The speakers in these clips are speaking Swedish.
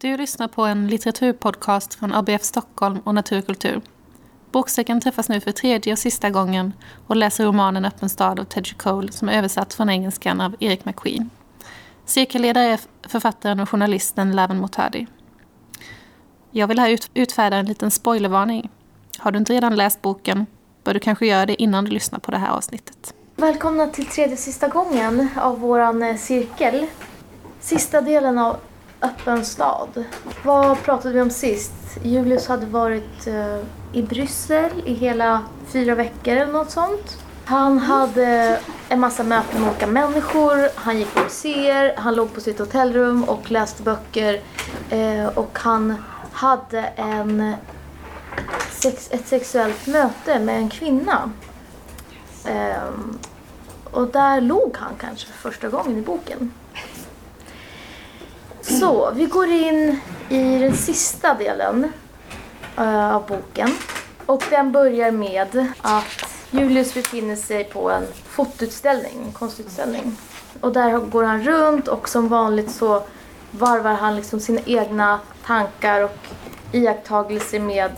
Du lyssnar på en litteraturpodcast från ABF Stockholm och Naturkultur. Boksäcken träffas nu för tredje och sista gången och läser romanen Öppen stad av Tedger Cole som är översatt från engelskan av Erik McQueen. Cirkelledare är författaren och journalisten Laven Motadi. Jag vill här utfärda en liten spoilervarning. Har du inte redan läst boken bör du kanske göra det innan du lyssnar på det här avsnittet. Välkomna till tredje och sista gången av våran eh, cirkel. Sista delen av Öppen stad. Vad pratade vi om sist? Julius hade varit uh, i Bryssel i hela fyra veckor eller något sånt. Han hade en massa möten med olika människor, han gick på museer, han låg på sitt hotellrum och läste böcker. Uh, och han hade en ett sexuellt möte med en kvinna. Um, och där låg han kanske för första gången i boken. Så, vi går in i den sista delen uh, av boken. Och den börjar med att Julius befinner sig på en fotoutställning, en konstutställning. Och där går han runt och som vanligt så varvar han liksom sina egna tankar och iakttagelser med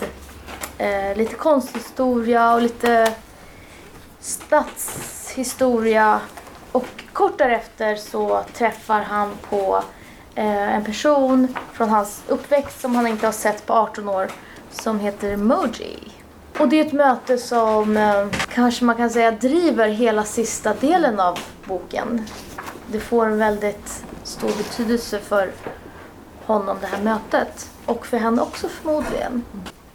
eh, lite konsthistoria och lite stadshistoria. Och kort därefter så träffar han på Eh, en person från hans uppväxt som han inte har sett på 18 år som heter Moji. Och det är ett möte som eh, kanske man kan säga driver hela sista delen av boken. Det får en väldigt stor betydelse för honom det här mötet. Och för henne också förmodligen.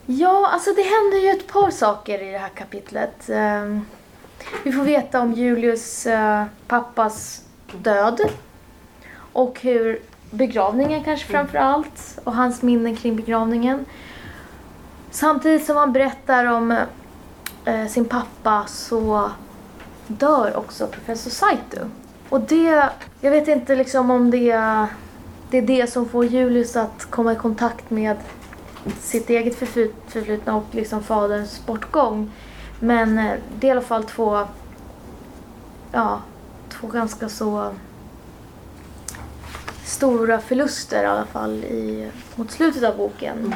Ja, alltså det händer ju ett par saker i det här kapitlet. Eh, vi får veta om Julius eh, pappas död. Och hur begravningen kanske mm. framför allt och hans minnen kring begravningen. Samtidigt som han berättar om eh, sin pappa så dör också professor Saito. Och det, jag vet inte liksom om det, det är det som får Julius att komma i kontakt med sitt eget förflutna och liksom faderns bortgång. Men eh, det är i alla fall två, ja, två ganska så stora förluster i alla fall i, mot slutet av boken mm.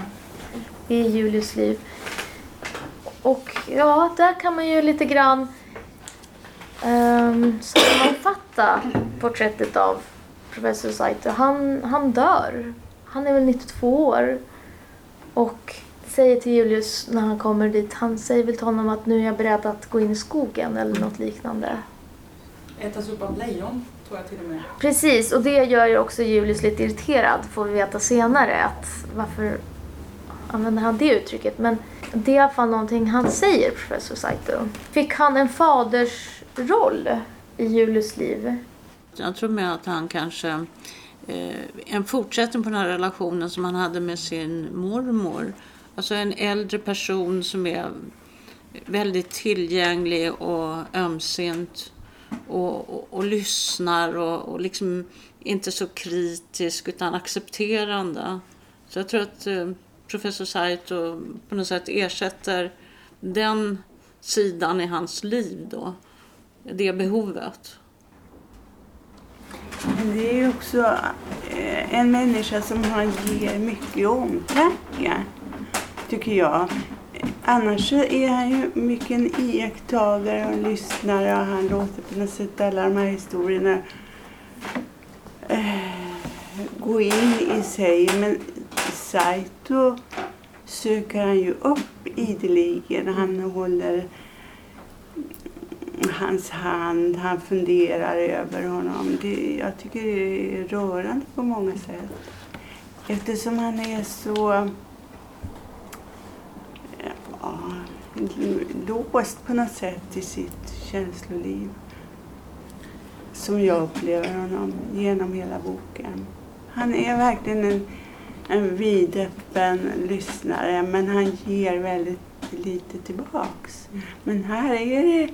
i Julius liv. Och ja, där kan man ju lite grann um, sammanfatta porträttet av professor Saito. Han, han dör. Han är väl 92 år. Och säger till Julius när han kommer dit, han säger väl till honom att nu är jag beredd att gå in i skogen eller något liknande. Ätas upp av lejon tror jag till och med. Precis, och det gör ju också Julius lite irriterad får vi veta senare. Att varför använder han det uttrycket? Men det är i alla fall någonting han säger, professor Saito. Fick han en fadersroll i Julius liv? Jag tror med att han kanske eh, en fortsättning på den här relationen som han hade med sin mormor. Alltså en äldre person som är väldigt tillgänglig och ömsint och, och, och lyssnar och, och liksom inte så kritisk utan accepterande. Så jag tror att eh, professor Saito på något sätt ersätter den sidan i hans liv då. Det behovet. Det är ju också eh, en människa som han ger mycket omtanke, tycker jag. Annars är han ju mycket en iakttagare och en lyssnare och han låter på något sätt alla de här historierna eh, gå in i sig. Men Saito söker han ju upp ideligen. Han håller hans hand, han funderar över honom. Det, jag tycker det är rörande på många sätt. Eftersom han är så låst på något sätt i sitt känsloliv. Som jag upplever honom genom hela boken. Han är verkligen en, en vidöppen lyssnare men han ger väldigt lite tillbaks. Men här är det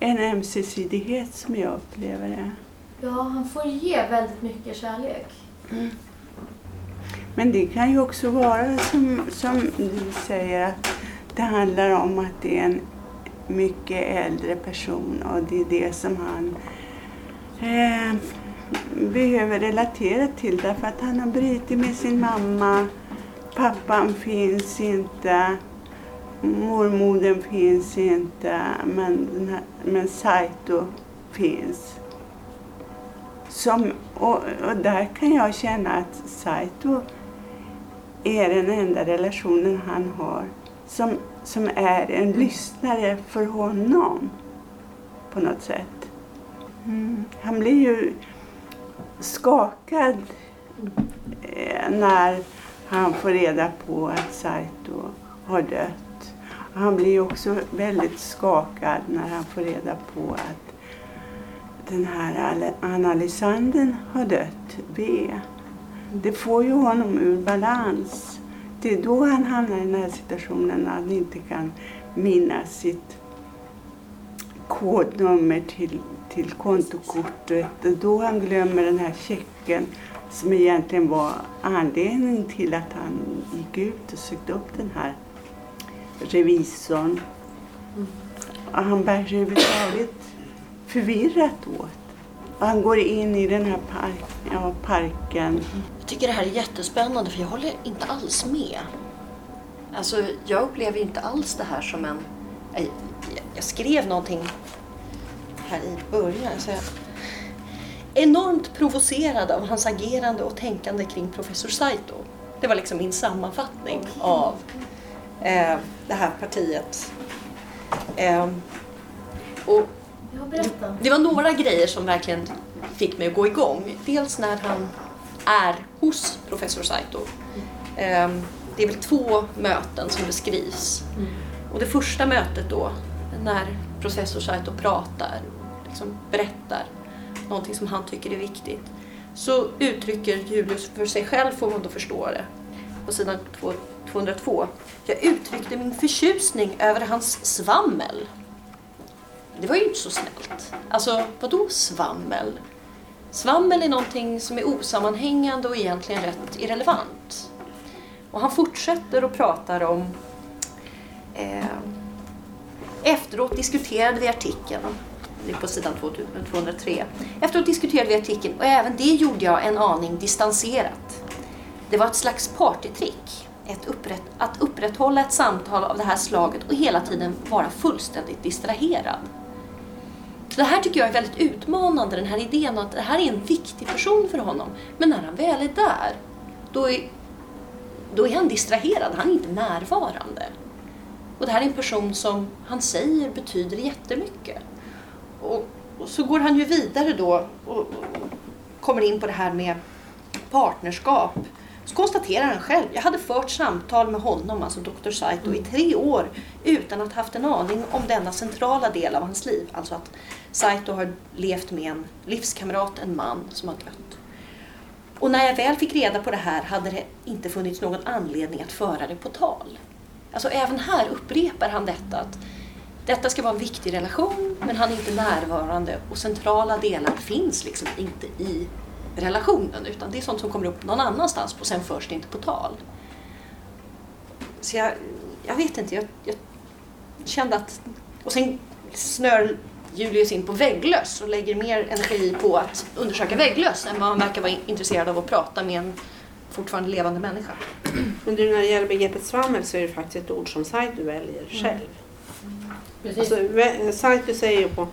en ömsesidighet som jag upplever det. Ja, han får ge väldigt mycket kärlek. Mm. Men det kan ju också vara som, som du säger att det handlar om att det är en mycket äldre person och det är det som han eh, behöver relatera till därför att han har brutit med sin mamma. Pappan finns inte. Mormodern finns inte. Men, den här, men Saito finns. Som, och, och där kan jag känna att Saito är den enda relationen han har som, som är en lyssnare för honom på något sätt. Mm. Han blir ju skakad eh, när han får reda på att Saito har dött. Han blir också väldigt skakad när han får reda på att den här Anna Lysander har dött, V. Det får ju honom ur balans. Det är då han hamnar i den här situationen när han inte kan minnas sitt kodnummer till, till kontokortet. Då han glömmer den här checken som egentligen var anledningen till att han gick ut och sökte upp den här revisorn. Och han bär sig överhuvudtaget förvirrat åt. Han går in i den här park, ja, parken. Jag tycker det här är jättespännande för jag håller inte alls med. Alltså, jag upplever inte alls det här som en... Jag, jag skrev någonting här i början. Så jag, enormt provocerad av hans agerande och tänkande kring professor Saito. Det var liksom min sammanfattning av eh, det här partiet. Eh, och det var några grejer som verkligen fick mig att gå igång. Dels när han är hos professor Saito. Ehm, det är väl två möten som beskrivs. Och det första mötet då, när professor Saito pratar, liksom berättar någonting som han tycker är viktigt, så uttrycker Julius för sig själv, får man då förstå det, på sidan 202. Jag uttryckte min förtjusning över hans svammel. Det var ju inte så snällt. Alltså, vadå svammel? Svammel är någonting som är osammanhängande och egentligen rätt irrelevant. Och han fortsätter och pratar om eh, Efteråt diskuterade vi artikeln, det är på sidan 203. Efteråt diskuterade vi artikeln och även det gjorde jag en aning distanserat. Det var ett slags partytrick. Ett upprätt, att upprätthålla ett samtal av det här slaget och hela tiden vara fullständigt distraherad. Så det här tycker jag är väldigt utmanande, den här idén att det här är en viktig person för honom. Men när han väl är där, då är, då är han distraherad, han är inte närvarande. Och det här är en person som han säger betyder jättemycket. Och, och så går han ju vidare då och, och kommer in på det här med partnerskap. Så konstaterar han själv, jag hade fört samtal med honom, alltså Dr. Saito, i tre år utan att haft en aning om denna centrala del av hans liv. Alltså att Saito har levt med en livskamrat, en man som har dött. Och när jag väl fick reda på det här hade det inte funnits någon anledning att föra det på tal. Alltså även här upprepar han detta att detta ska vara en viktig relation men han är inte närvarande och centrala delar finns liksom inte i relationen utan det är sånt som kommer upp någon annanstans och sen förs det inte på tal. Så jag, jag vet inte, jag, jag kände att... Och sen snör Julius in på vägglöss och lägger mer energi på att undersöka vägglöss än vad han verkar vara intresserad av att prata med en fortfarande levande människa. Men du, när det gäller begreppet svammel så är det faktiskt ett ord som Saito väljer själv. Mm. Alltså, Saito säger på,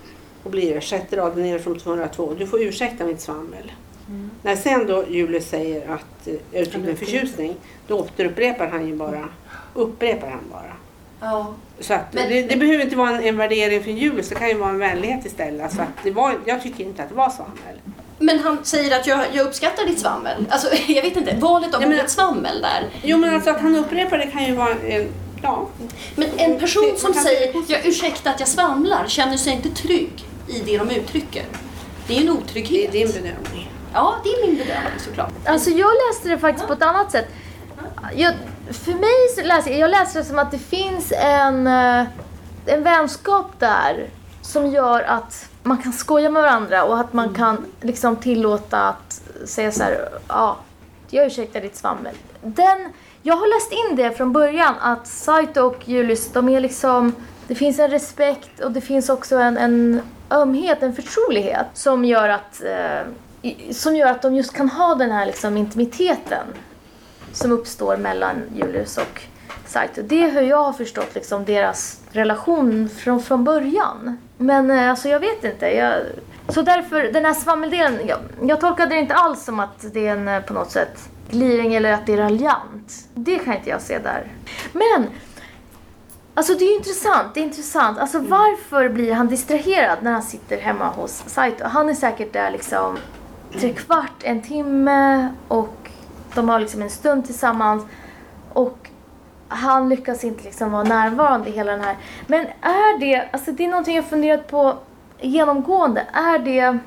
och blir det, sjätte raden ner från 202, du får ursäkta mitt svammel. Mm. När sen då Julius säger att jag uttrycker en förtjusning, då återupprepar han ju bara, upprepar han bara. Ja. Så att men, det, det behöver inte vara en, en värdering för Julius, det kan ju vara en vänlighet istället. Alltså att det var, jag tycker inte att det var svammel. Men han säger att jag, jag uppskattar ditt svammel. Alltså, jag vet inte, valet av ordet svammel där. Jo men alltså att han upprepar det kan ju vara en, ja. Men en person som säger, jag ursäkta att jag svamlar, känner sig inte trygg i det de uttrycker. Det är en otrygghet. Det är din bedömning. Ja, det är min bedömning såklart. Alltså jag läste det faktiskt på ett annat sätt. Jag, för mig så läser jag, jag läser det som att det finns en, eh, en vänskap där som gör att man kan skoja med varandra och att man mm. kan liksom tillåta att säga så här, ja, jag ursäktar ditt svammel. Den, jag har läst in det från början att Saito och Julius, de är liksom, det finns en respekt och det finns också en, en ömhet, en förtrolighet som gör att eh, som gör att de just kan ha den här liksom intimiteten som uppstår mellan Julius och Saito. Det är hur jag har förstått liksom deras relation från, från början. Men eh, alltså jag vet inte. Jag, så därför, den här svammeldelen, jag, jag tolkade det inte alls som att det är en eh, på något sätt gliring eller att det är raljant. Det kan inte jag se där. Men Alltså det är ju intressant, det är intressant. Alltså varför blir han distraherad när han sitter hemma hos Saito? Han är säkert där liksom tre kvart, en timme och de har liksom en stund tillsammans. Och han lyckas inte liksom vara närvarande i hela den här. Men är det, alltså det är någonting jag funderat på genomgående. Är det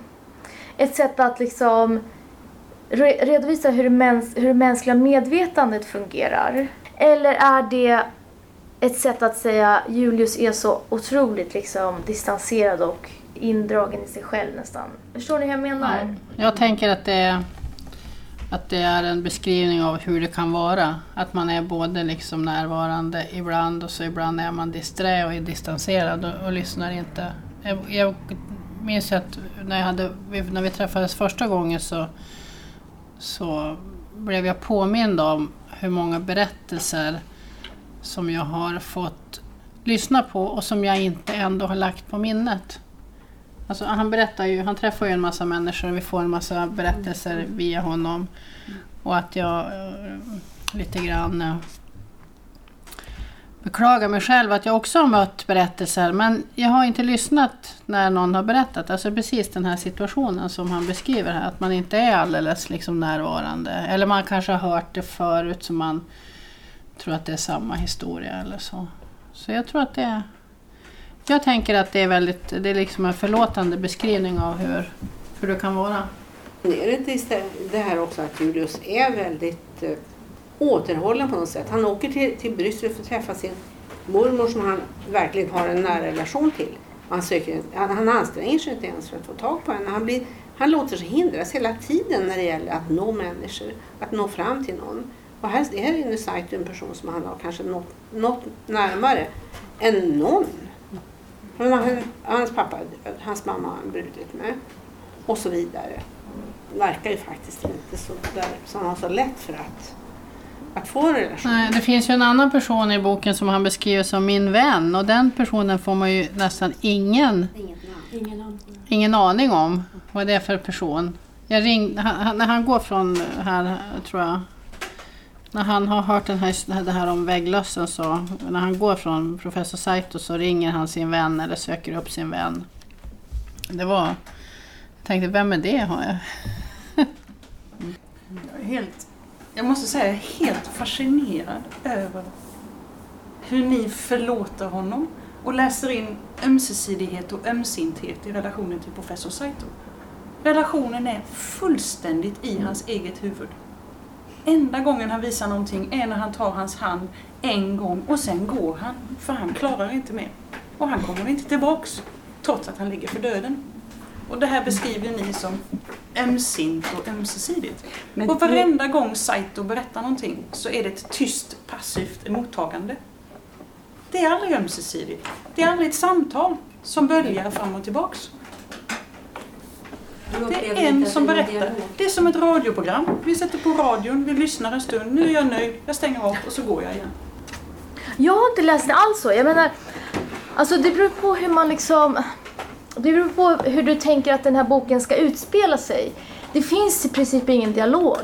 ett sätt att liksom re- redovisa hur det, mäns- hur det mänskliga medvetandet fungerar? Eller är det ett sätt att säga Julius är så otroligt liksom distanserad och indragen i sig själv nästan. Förstår ni hur jag menar? Jag tänker att det, är, att det är en beskrivning av hur det kan vara. Att man är både liksom närvarande ibland och så ibland är man disträ och är distanserad och, och lyssnar inte. Jag, jag minns att när, jag hade, när vi träffades första gången så, så blev jag påmind om hur många berättelser som jag har fått lyssna på och som jag inte ändå har lagt på minnet. Alltså, han berättar ju, han träffar ju en massa människor och vi får en massa berättelser via honom. Och att jag eh, lite grann eh, beklagar mig själv att jag också har mött berättelser men jag har inte lyssnat när någon har berättat. Alltså precis den här situationen som han beskriver här, att man inte är alldeles liksom närvarande. Eller man kanske har hört det förut så man tror att det är samma historia eller så. Så jag tror att det är... Jag tänker att det är väldigt, det är liksom en förlåtande beskrivning av hur, hur det kan vara. Är det inte istället det här också att Julius är väldigt eh, återhållen på något sätt? Han åker till, till Bryssel för att träffa sin mormor som han verkligen har en nära relation till. Han, söker, han, han anstränger sig inte ens för att få tag på henne. Han, blir, han låter sig hindras hela tiden när det gäller att nå människor, att nå fram till någon. Och här, här är nu Saito en person som han har kanske nått, nått närmare än någon. Men han, hans pappa är död, hans mamma har han brutit med och så vidare. Verkar ju faktiskt inte så där, som han har så lätt för att, att få en relation. Nej, det finns ju en annan person i boken som han beskriver som min vän och den personen får man ju nästan ingen, ingen aning om vad det är för person. Jag ring, han, han- när han går från här, tror jag, när han har hört den här, det här om vägglössen så, när han går från professor Saito så ringer han sin vän eller söker upp sin vän. Det var, jag tänkte, vem är det? Har jag? Jag är helt, jag måste säga, jag är helt fascinerad över hur ni förlåter honom och läser in ömsesidighet och ömsinthet i relationen till professor Saito. Relationen är fullständigt i hans eget huvud. Enda gången han visar någonting är när han tar hans hand en gång och sen går han, för han klarar inte mer. Och han kommer inte tillbaks, trots att han ligger för döden. Och det här beskriver ni som ömsint och ömsesidigt. Men och varenda gång Saito berättar någonting så är det ett tyst, passivt mottagande. Det är aldrig ömsesidigt. Det är aldrig ett samtal som böljar fram och tillbaks. Det är en som berättar. Det är som ett radioprogram. Vi sätter på radion, vi lyssnar en stund, nu är jag nöjd, jag stänger av och så går jag igen. Jag har inte läst det alls så. Jag menar, alltså det beror på hur man liksom... Det beror på hur du tänker att den här boken ska utspela sig. Det finns i princip ingen dialog.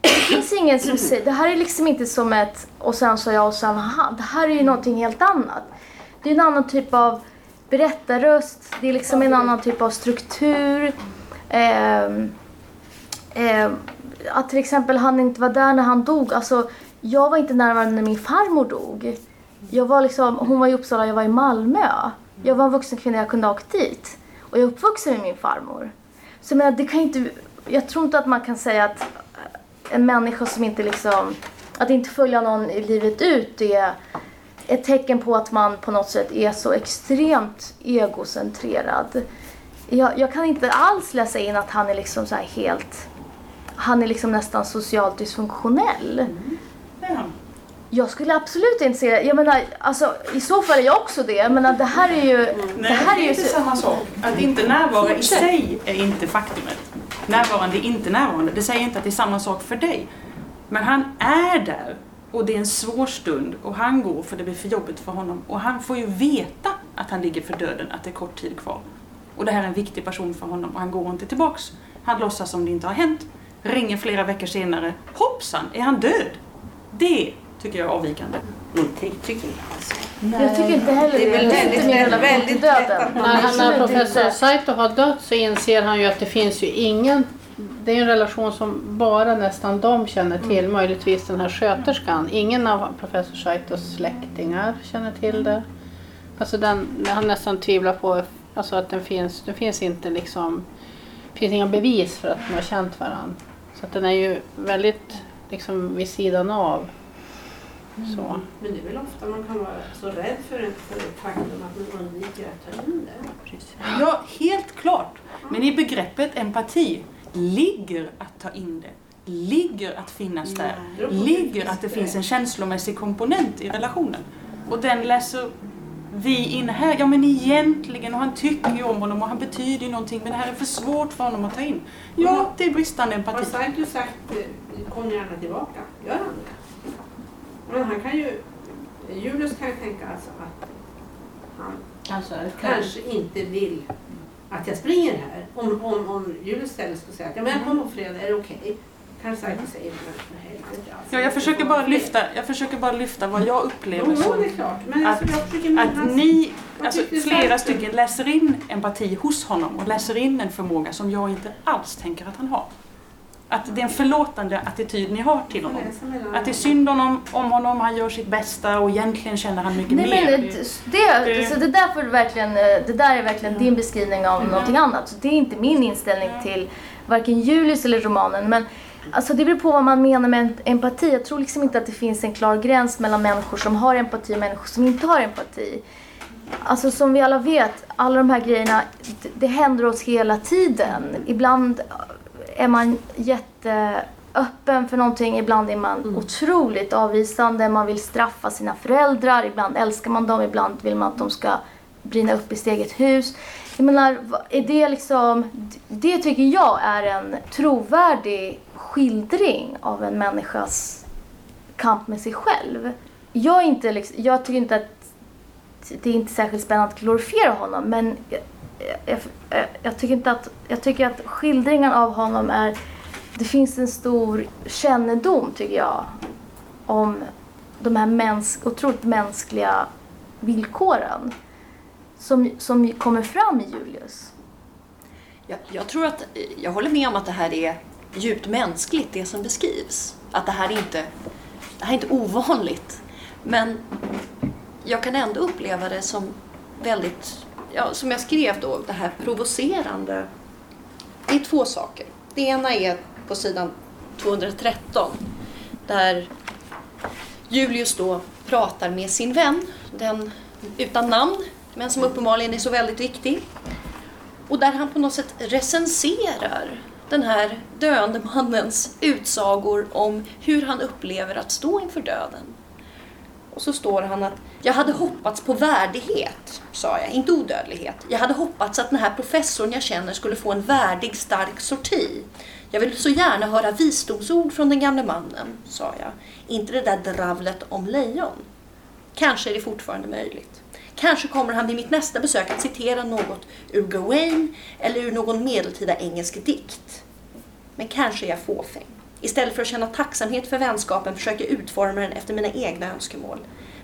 Det finns ingen som säger... Det här är liksom inte som ett och sen sa jag och sen han. Det här är ju någonting helt annat. Det är en annan typ av berättarröst. Det är liksom en annan typ av struktur. Ehm, ehm, att till exempel han inte var där när han dog. Alltså, jag var inte närvarande när min farmor dog. Jag var liksom, hon var i Uppsala, jag var i Malmö. Jag var en vuxen kvinna, jag kunde ha åkt dit. Och jag är uppvuxen med min farmor. Så jag menar, det kan inte, jag tror inte att man kan säga att en människa som inte liksom, att inte följa någon i livet ut är ett tecken på att man på något sätt är så extremt egocentrerad. Jag, jag kan inte alls läsa in att han är liksom så helt, han är liksom nästan socialt dysfunktionell. Det är han. Jag skulle absolut inte se det. Jag menar, alltså, i så fall är jag också det. Jag menar, det här är ju... Nej, det här är ju inte så, samma sak. Att inte närvara i sig är inte faktumet. närvarande, inte närvarande. Det säger inte att det är samma sak för dig. Men han är där och det är en svår stund och han går för det blir för jobbigt för honom. Och han får ju veta att han ligger för döden, att det är kort tid kvar. Och det här är en viktig person för honom och han går inte tillbaks. Han låtsas som det inte har hänt. Ringer flera veckor senare. Hoppsan, är han död? Det tycker jag är avvikande. Inte tycker jag alltså. Jag tycker inte heller Det är väl väldigt, väldigt lätt döden. När, han- när Absolut professor. Saito har dött så inser han ju att det finns ju ingen det är en relation som bara nästan de känner till, möjligtvis den här sköterskan. Ingen av professor Saitos släktingar känner till det. Alltså den, han nästan tvivlar på alltså att den finns. Det finns inte liksom, det finns inga bevis för att de har känt varandra. Så att den är ju väldigt liksom vid sidan av. Så. Men det är väl ofta man kan vara så rädd för ett faktum att man undviker att ta in det. Ja, helt klart. Men i begreppet empati ligger att ta in det. Ligger att finnas där. Ligger att det finns en känslomässig komponent i relationen. Och den läser vi in här. Ja men egentligen, och han tycker ju om honom och han betyder ju någonting men det här är för svårt för honom att ta in. Ja, det är bristande Har empati. Saito sagt eh, kom gärna tillbaka? Gör han det? Men han kan ju, Julius kan ju tänka alltså att han Alltså, kanske inte vill att jag springer här. Om, om, om Julius istället skulle säga att ja, men jag kommer på fredag, är det okej? Kanske Saito säger alltså. Ja, jag försöker bara lyfta, jag försöker bara lyfta vad jag upplever Jo, som klart. Men att- att ni, alltså flera stycken läser in empati hos honom och läser in en förmåga som jag inte alls tänker att han har. Att det är en förlåtande attityd ni har till honom. Att det är synd om, om honom, han gör sitt bästa och egentligen känner han mycket Nej, mer. men det, det, så det, där får du verkligen, eh, det där är verkligen din beskrivning av någonting annat. Så det är inte min inställning till varken Julius eller romanen. Men alltså, det beror på vad man menar med empati. Jag tror liksom inte att det finns en klar gräns mellan människor som har empati och människor som inte har empati. Alltså som vi alla vet, alla de här grejerna, det, det händer oss hela tiden. Ibland är man jätteöppen för någonting, ibland är man otroligt avvisande. Man vill straffa sina föräldrar, ibland älskar man dem, ibland vill man att de ska brinna upp i sitt eget hus. Jag menar, är det liksom, det tycker jag är en trovärdig skildring av en människas kamp med sig själv. Jag, är inte liksom, jag tycker inte att det är inte särskilt spännande att glorifiera honom men jag, jag, tycker inte att, jag tycker att skildringen av honom är, det finns en stor kännedom tycker jag om de här mäns, otroligt mänskliga villkoren som, som kommer fram i Julius. Jag, jag tror att, jag håller med om att det här är djupt mänskligt, det som beskrivs. Att det här är inte, det här är inte ovanligt. Men jag kan ändå uppleva det som väldigt, ja, som jag skrev då, det här provocerande. Det är två saker. Det ena är på sidan 213 där Julius då pratar med sin vän, den utan namn, men som uppenbarligen är så väldigt viktig. Och där han på något sätt recenserar den här döende mannens utsagor om hur han upplever att stå inför döden. Och så står han att jag hade hoppats på värdighet, sa jag, inte odödlighet. Jag hade hoppats att den här professorn jag känner skulle få en värdig, stark sorti. Jag vill så gärna höra visdomsord från den gamle mannen, sa jag. Inte det där dravlet om lejon. Kanske är det fortfarande möjligt. Kanske kommer han vid mitt nästa besök att citera något ur Gawain eller ur någon medeltida engelsk dikt. Men kanske är jag fåfäng. Istället för att känna tacksamhet för vänskapen försöker jag utforma den efter mina egna önskemål.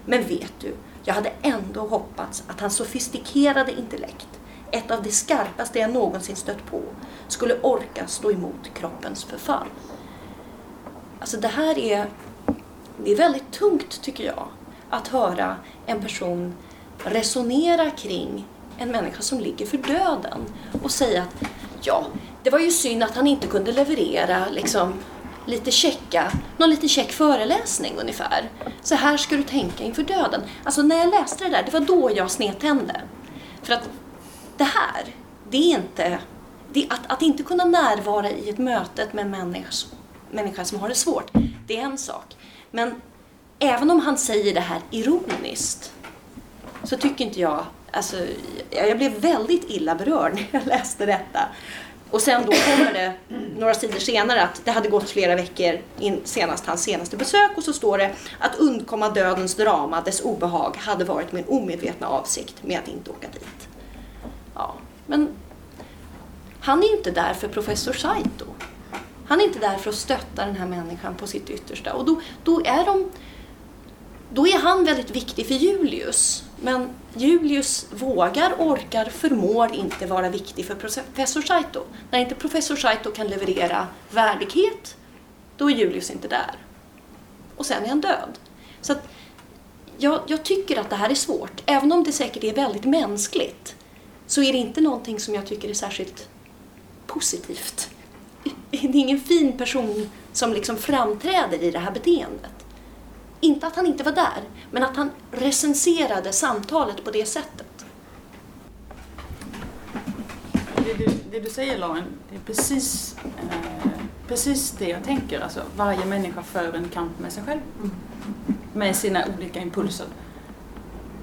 Men vet du, jag hade ändå hoppats att hans sofistikerade intellekt, ett av de skarpaste jag någonsin stött på, skulle orka stå emot kroppens förfall. Alltså det här är, det är väldigt tungt tycker jag, att höra en person resonera kring en människa som ligger för döden och säga att ja, det var ju synd att han inte kunde leverera liksom lite checka, någon liten check föreläsning ungefär. Så här ska du tänka inför döden. Alltså när jag läste det där, det var då jag snedtände. För att det här, det är inte, det, att, att inte kunna närvara i ett möte med en människa, människa som har det svårt, det är en sak. Men även om han säger det här ironiskt så tycker inte jag, alltså jag jag blev väldigt illa berörd när jag läste detta. Och sen då kommer det några sidor senare att det hade gått flera veckor in, senast hans senaste besök och så står det att undkomma dödens drama, dess obehag, hade varit min omedvetna avsikt med att inte åka dit. Ja, men han är ju inte där för professor Saito. Han är inte där för att stötta den här människan på sitt yttersta. Och då, då, är, de, då är han väldigt viktig för Julius. Men Julius vågar, orkar, förmår inte vara viktig för professor Saito. När inte professor Saito kan leverera värdighet, då är Julius inte där. Och sen är han död. Så att jag, jag tycker att det här är svårt. Även om det säkert är väldigt mänskligt så är det inte någonting som jag tycker är särskilt positivt. Det är ingen fin person som liksom framträder i det här beteendet. Inte att han inte var där, men att han recenserade samtalet på det sättet. Det du, det du säger Lauren, det är precis, eh, precis det jag tänker. Alltså, varje människa för en kamp med sig själv. Med sina olika impulser.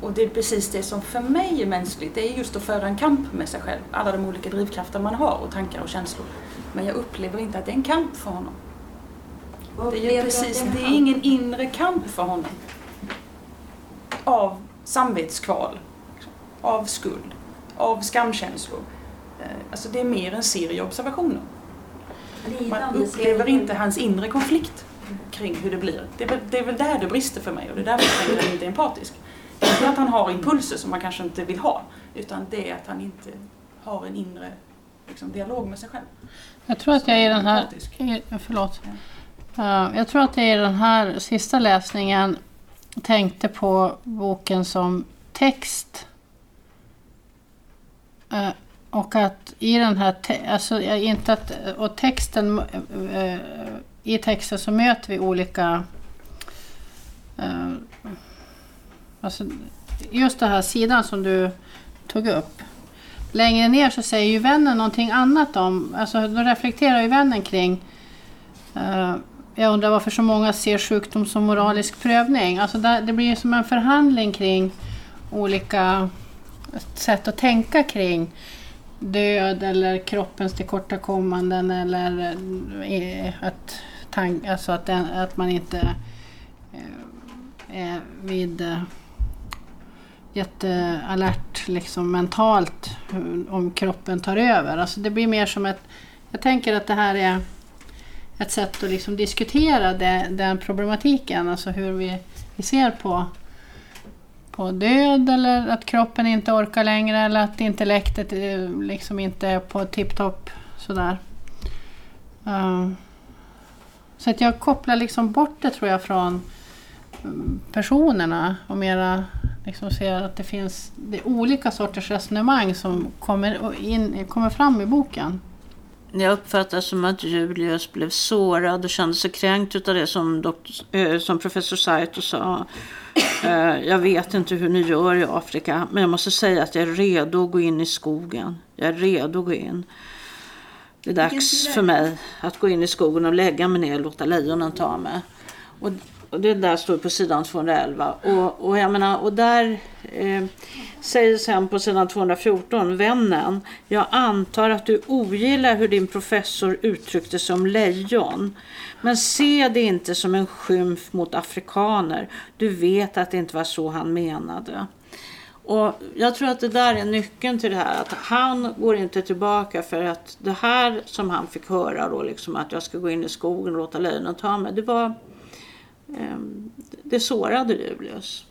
Och det är precis det som för mig är mänskligt. Det är just att föra en kamp med sig själv. Alla de olika drivkrafter man har och tankar och känslor. Men jag upplever inte att det är en kamp för honom. Det är, precis, det är ingen inre kamp för honom. Av samvetskval, av skuld, av skamkänslor. Eh, alltså det är mer en serie observationer. Man upplever inte hans inre konflikt kring hur det blir. Det är, väl, det är väl där det brister för mig och det är därför jag tänker att han inte är empatisk. Inte att han har impulser som man kanske inte vill ha, utan det är att han inte har en inre liksom, dialog med sig själv. Jag tror att jag i den här... Förlåt. Uh, jag tror att jag i den här sista läsningen tänkte på boken som text. Eh, och att i den här, alltså inte att, och texten, eh, i texten så möter vi olika eh, Alltså, just den här sidan som du tog upp. Längre ner så säger ju vännen någonting annat om, alltså då reflekterar ju vännen kring jag undrar varför så många ser sjukdom som moralisk prövning. Alltså där, det blir som en förhandling kring olika sätt att tänka kring död eller kroppens tillkortakommanden eller eh, att, tank, alltså att, den, att man inte eh, är vid eh, jättealert liksom mentalt om kroppen tar över. Alltså det blir mer som ett... Jag tänker att det här är ett sätt att liksom diskutera det, den problematiken, alltså hur vi, vi ser på, på död eller att kroppen inte orkar längre eller att intellektet eh, liksom inte är på tipptopp sådär. Uh, så att jag kopplar liksom bort det tror jag från mm, personerna och mera liksom ser att det finns det är olika sorters resonemang som kommer, in, kommer fram i boken. Jag uppfattar som att Julius blev sårad och kände sig kränkt av det som, doktor, äh, som professor Saito sa. Äh, jag vet inte hur ni gör i Afrika, men jag måste säga att jag är redo att gå in i skogen. Jag är redo att gå in. Det är dags för mig att gå in i skogen och lägga mig ner och låta lejonen ta mig. Och och det där står på sidan 211. Och, och, jag menar, och där eh, säger sen på sidan 214, vännen, jag antar att du ogillar hur din professor uttryckte sig om lejon. Men se det inte som en skymf mot afrikaner. Du vet att det inte var så han menade. Och jag tror att det där är nyckeln till det här. Att han går inte tillbaka för att det här som han fick höra då, liksom att jag ska gå in i skogen och låta lejonen ta mig. Det var Ehm, det sårade Julius.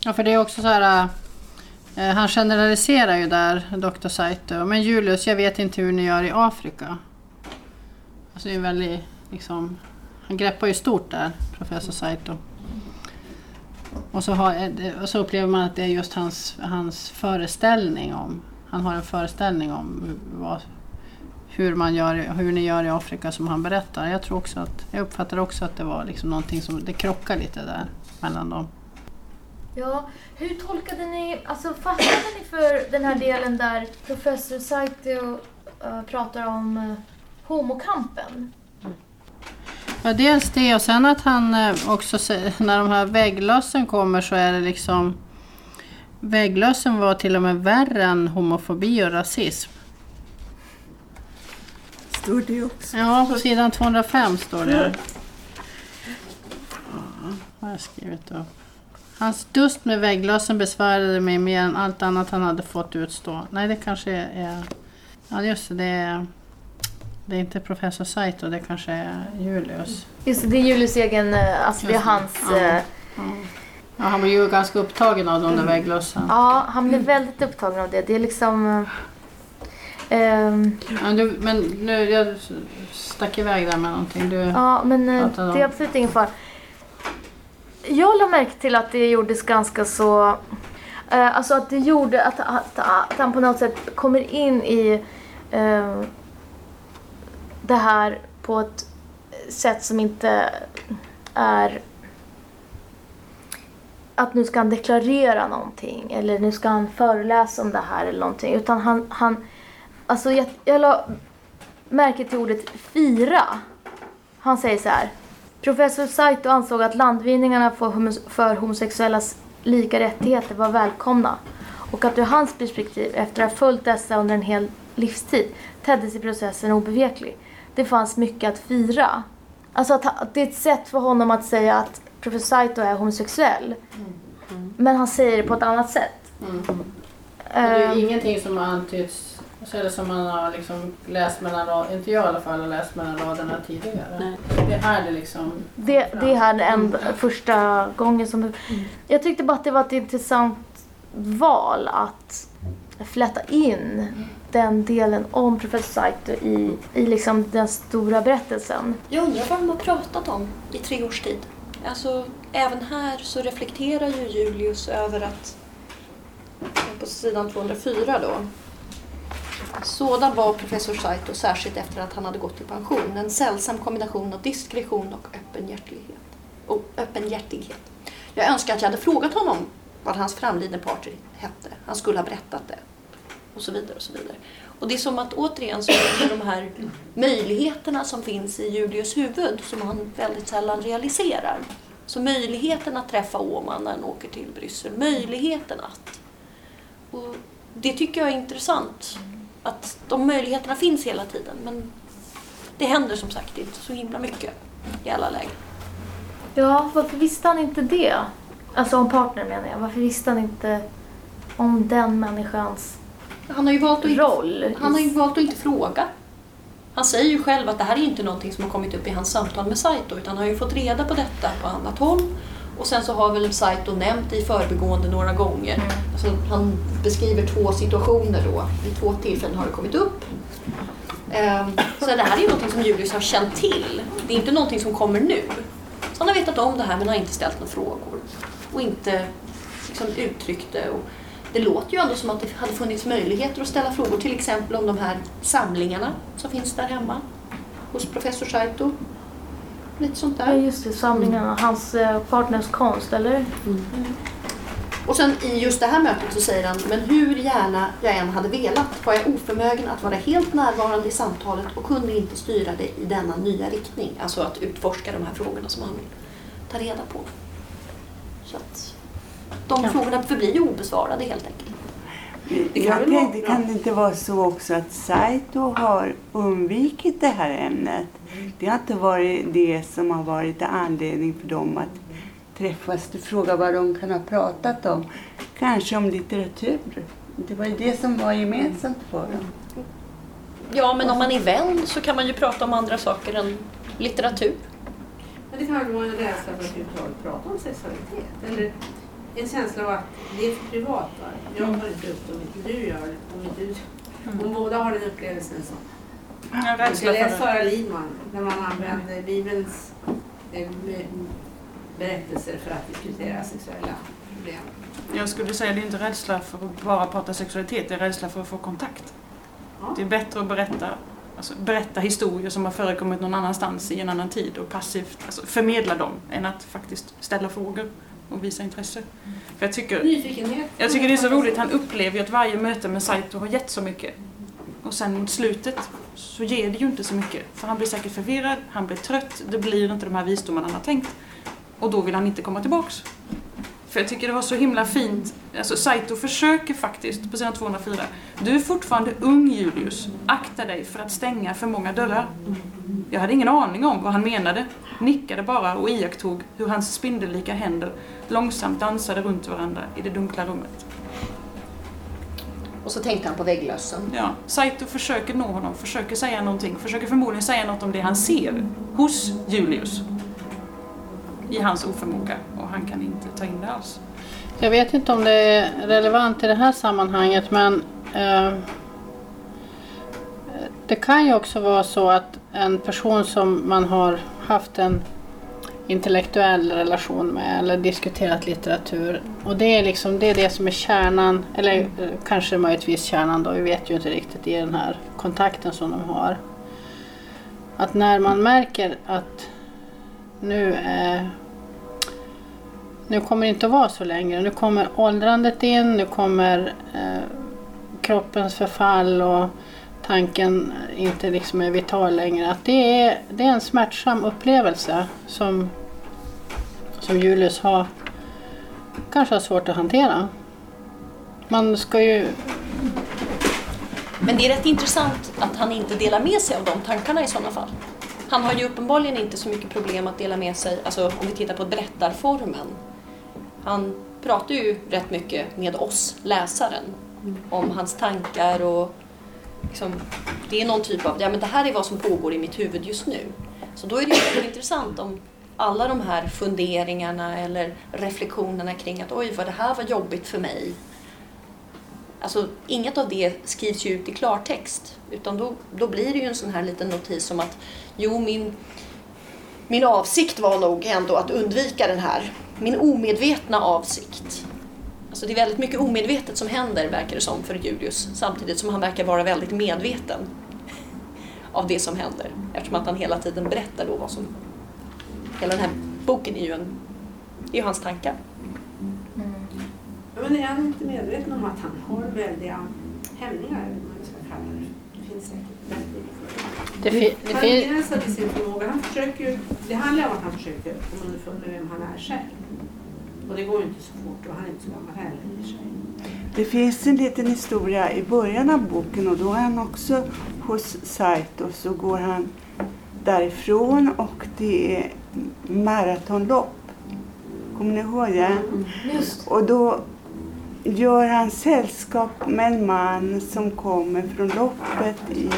Ja, för det är också så här... Eh, eh, han generaliserar ju där, doktor Saito. Men Julius, jag vet inte hur ni gör i Afrika. Alltså det är väldigt, liksom... Han greppar ju stort där, professor Saito. Och så, har, eh, och så upplever man att det är just hans, hans föreställning om... Han har en föreställning om vad, hur, man gör, hur ni gör i Afrika som han berättar. Jag, tror också att, jag uppfattar också att det var liksom någonting som det krockar lite där mellan dem. Ja, hur tolkade ni, alltså fastnade ni för den här delen där professor Saito uh, pratar om uh, homokampen? Ja, dels det och sen att han uh, också när de här vägglössen kommer så är det liksom Vägglössen var till och med värre än homofobi och rasism. Står det också. Ja, på sidan 205 står det. Vad har jag skrivit upp? Hans dust med vägglössen besvärade mig mer än allt annat han hade fått utstå. Nej, det kanske är... Ja, just det. Det är, det är inte professor Saito, det kanske är Julius. Just det, det är Julius egen, eh, alltså det är hans... Ja. eh, Ja, han blir ju ganska upptagen av de där vägglössen. Ja, han blir väldigt upptagen av det. Det är liksom... eh, ehm, Ja, du, men nu, jag stack iväg där med någonting. Du, Ja, men eh, det är absolut ingen fara. Jag la märke till att det gjordes ganska så... Eh, alltså att det gjorde att, att, att han på något sätt kommer in i eh, det här på ett sätt som inte är att nu ska han deklarera någonting eller nu ska han föreläsa om det här eller någonting. Utan han, han alltså jag, jag la märke till ordet fira. Han säger så här. Professor Saito ansåg att landvinningarna för, homo- för homosexuellas lika rättigheter var välkomna och att ur hans perspektiv, efter att ha följt dessa under en hel livstid, tedde sig processen obeveklig. Det fanns mycket att fira. Alltså att, att det är ett sätt för honom att säga att professor Saito är homosexuell. Men han säger det på ett annat sätt. det är Ehm, ingenting som har antytts, så är det som man har liksom läst mellan raderna, inte jag i alla fall har läst mellan raderna tidigare. Nej. Det är här det liksom... Det, det är här en, första gången som... Jag tyckte bara att det var ett intressant val att flätta in den delen om professor Saito i, i liksom den stora berättelsen. Jag undrar vad de har pratat om i tre års tid. Alltså, även här så reflekterar ju Julius över att på sidan 204 då. Sådan var professor Saito särskilt efter att han hade gått i pension. En sällsam kombination av diskretion och öppenhjärtighet. Och öppenhjärtighet. Jag önskar att jag hade frågat honom vad hans framlidne partner hette. Han skulle ha berättat det. Och så vidare och så vidare. Och det är som att återigen så är det de här möjligheterna som finns i Julius huvud som han väldigt sällan realiserar. Så möjligheten att träffa Åman när han åker till Bryssel, möjligheten att. Och det tycker jag är intressant. Att de möjligheterna finns hela tiden men det händer som sagt inte så himla mycket i alla lägen. Ja, varför visste han inte det? Alltså om partner menar jag. Varför visste han inte om den människans Han har ju valt att inte roll? Han har ju valt att inte fråga. Han säger ju själv att det här är inte någonting som har kommit upp i hans samtal med Saito utan han har ju fått reda på detta på annat håll. Och sen så har väl Saito nämnt i förbigående några gånger. Alltså, han beskriver två situationer då. Vid två tillfällen har det kommit upp. Ehm, Så det här är ju någonting som Julius har känt till. Det är inte någonting som kommer nu. Så han har vetat om det här men har inte ställt några frågor. Och inte liksom uttryckt det. Och det låter ju ändå som att det hade funnits möjligheter att ställa frågor. Till exempel om de här samlingarna som finns där hemma. Hos professor Saito. Lite sånt Ja, där. just det. Samlingarna. Hans eh, partners konst, eller? Och sen i just det här mötet så säger han, men hur gärna jag än hade velat var jag oförmögen att vara helt närvarande i samtalet och kunde inte styra det i denna nya riktning. Alltså att utforska de här frågorna som han vill ta reda på. Så att de Ja. frågorna förblir ju obesvarade helt enkelt. Det kan Jag tänkte, kan det inte vara så också att Saito har undvikit det här ämnet? Det har inte varit det som har varit anledning för dem att träffas och fråga vad de kan ha pratat om. Kanske om litteratur. Det var ju det som var gemensamt för dem. Ja, men om man är vän så kan man ju prata om andra saker än litteratur. Men det kan väl vara en rädsla för att överhuvudtaget prata om sexualitet. Eller en känsla av att det är för privat. Va? Jag har inte upp det om inte du gör det. Om, inte du... om båda har den upplevelsen så. Jag läste för Sara Lidman när man använder Bibelns eh, be- berättelser för att diskutera sexuella problem. Jag skulle säga det är inte rädsla för att bara prata sexualitet, det är rädsla för att få kontakt. Ja. Det är bättre att berätta, alltså, berätta historier som har förekommit någon annanstans i en annan tid och passivt alltså, förmedla dem än att faktiskt ställa frågor och visa intresse. För jag, tycker, Nyfikenhet. jag tycker det är så roligt, han upplever ju att varje möte med Saito har gett så mycket. Och sen mot slutet så ger det ju inte så mycket. För han blir säkert förvirrad, han blir trött, det blir inte de här visdomarna han har tänkt. Och då vill han inte komma tillbaks. För jag tycker det var så himla fint. Alltså Saito försöker faktiskt på sidan 204. Du är fortfarande ung Julius. Akta dig för att stänga för många dörrar. Jag hade ingen aning om vad han menade. Nickade bara och iakttog hur hans spindellika händer långsamt dansade runt varandra i det dunkla rummet. Och så tänkte han på vägglössen. Ja, Saito försöker nå honom, försöker säga någonting, försöker förmodligen säga något om det han ser hos Julius. I hans oförmåga och han kan inte ta in det alls. Jag vet inte om det är relevant i det här sammanhanget men eh, det kan ju också vara så att en person som man har haft en intellektuell relation med eller diskuterat litteratur och det är liksom det, är det som är kärnan, eller mm. kanske möjligtvis kärnan då, vi vet ju inte riktigt i den här kontakten som de har. Att när man märker att nu eh, nu kommer det inte att vara så längre. Nu kommer åldrandet in, nu kommer eh, kroppens förfall och tanken inte liksom är vital längre. Att det är, det är en smärtsam upplevelse som, som Julius har kanske har svårt att hantera. Man ska ju... Men det är rätt intressant att han inte delar med sig av de tankarna i sådana fall. Han har ju uppenbarligen inte så mycket problem att dela med sig, alltså om vi tittar på berättarformen. Han pratar ju rätt mycket med oss, läsaren, om hans tankar och liksom, det är någon typ av, ja men det här är vad som pågår i mitt huvud just nu. Så då är det ju intressant om alla de här funderingarna eller reflektionerna kring att oj vad det här var jobbigt för mig. Alltså inget av det skrivs ju ut i klartext utan då, då blir det ju en sån här liten notis om att jo min, min avsikt var nog ändå att undvika den här, min omedvetna avsikt. Alltså det är väldigt mycket omedvetet som händer verkar det som för Julius samtidigt som han verkar vara väldigt medveten av det som händer eftersom att han hela tiden berättar då vad som... Hela den här boken är ju, en, är ju hans tankar. Ja, Men är han inte medveten om att han har väldiga hämningar, eller vad man ska kalla det? Det finns säkert väldigt mycket för Det, fi, det Han fin, i sin förmåga. Han försöker det handlar om att han försöker komma underfund med vem han är själv. Och det går ju inte så fort och han är inte så gammal heller i och för sig. Det finns en liten historia i början av boken och då är han också hos Saito så går han därifrån och det är maratonlopp. Kommer ni ihåg det? Just Och då gör han sällskap med en man som kommer från loppet i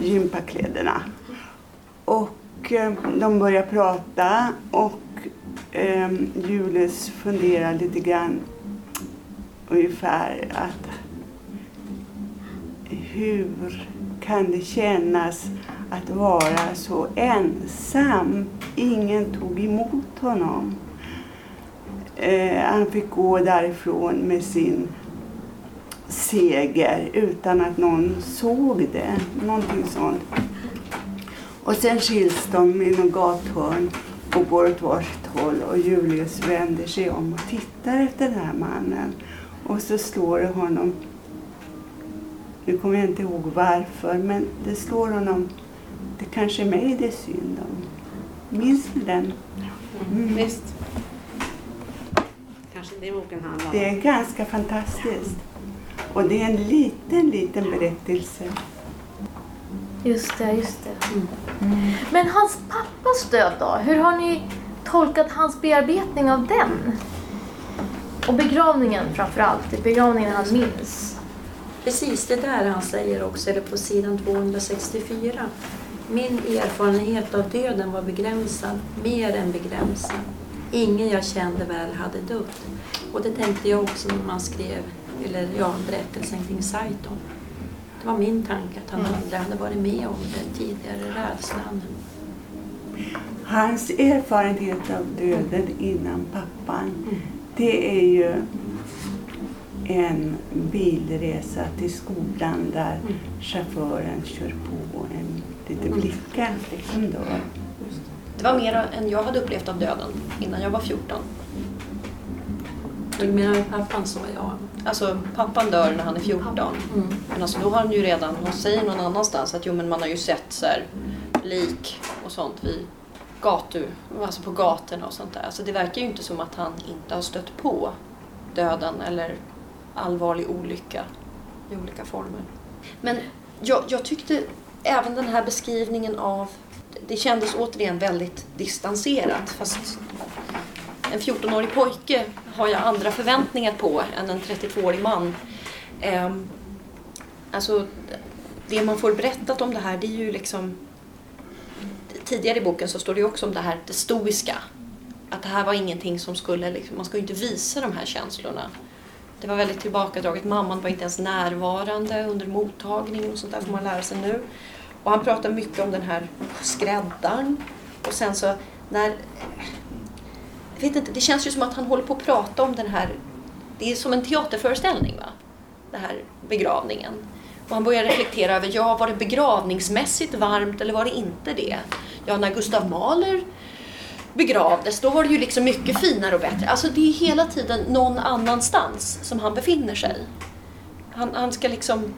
gympakläderna. Och eh, de börjar prata och eh, Julius funderar lite grann ungefär att hur kan det kännas att vara så ensam? Ingen tog emot honom. Eh, han fick gå därifrån med sin seger utan att någon såg det. Någonting sånt. Och sen skiljs de i något gathörn och går åt varsitt håll och Julius vänder sig om och tittar efter den här mannen. Och så slår det honom, nu kommer jag inte ihåg varför, men det slår honom, det kanske är mig det är synd om. Minns ni den? Mm. Visst. Kanske det boken handlar om. Det är ganska fantastiskt. Och det är en liten, liten berättelse. Just det, just det. Men hans pappas död då? Hur har ni tolkat hans bearbetning av den? Och begravningen framförallt. Begravningen han minns. Precis det där han säger också, eller på sidan 264. Min erfarenhet av döden var begränsad, mer än begränsad. Ingen jag kände väl hade dött. Och det tänkte jag också när man skrev, eller ja, berättelsen kring Saiton. Det var min tanke att han aldrig hade varit med om den tidigare rädslan. Hans erfarenhet av döden innan pappan, det är ju en bilresa till skolan där chauffören kör på en lite blickad som dör. Det. Var mer än jag hade upplevt av döden innan jag var 14. Du menar pappan så, ja. Alltså pappan dör när han är 14. Mm. Men alltså, då har han ju redan, hon säger någon annanstans att jo men man har ju sett så här, lik och sånt vid gatu, alltså på gatorna och sånt där. Alltså det verkar ju inte som att han inte har stött på döden eller allvarlig olycka i olika former. Men jag, jag tyckte även den här beskrivningen av, det kändes återigen väldigt distanserat fast en 14-årig pojke har jag andra förväntningar på än en 32-årig man. Ehm, alltså, det man får berättat om det här det är ju liksom tidigare i boken så står det ju också om det här det stoiska. Att det här var ingenting som skulle, liksom, man ska ju inte visa de här känslorna. Det var väldigt tillbakadraget. Mamman var inte ens närvarande under mottagningen och sånt där får man lära sig nu. Och han pratar mycket om den här skräddaren. Och sen så när... Vet inte, det känns ju som att han håller på att prata om den här... Det är som en teaterföreställning va? Den här begravningen. Och han börjar reflektera över, ja var det begravningsmässigt varmt eller var det inte det? Ja, när Gustav Mahler begravdes, då var det ju liksom mycket finare och bättre. Alltså det är hela tiden någon annanstans som han befinner sig. Han, han ska liksom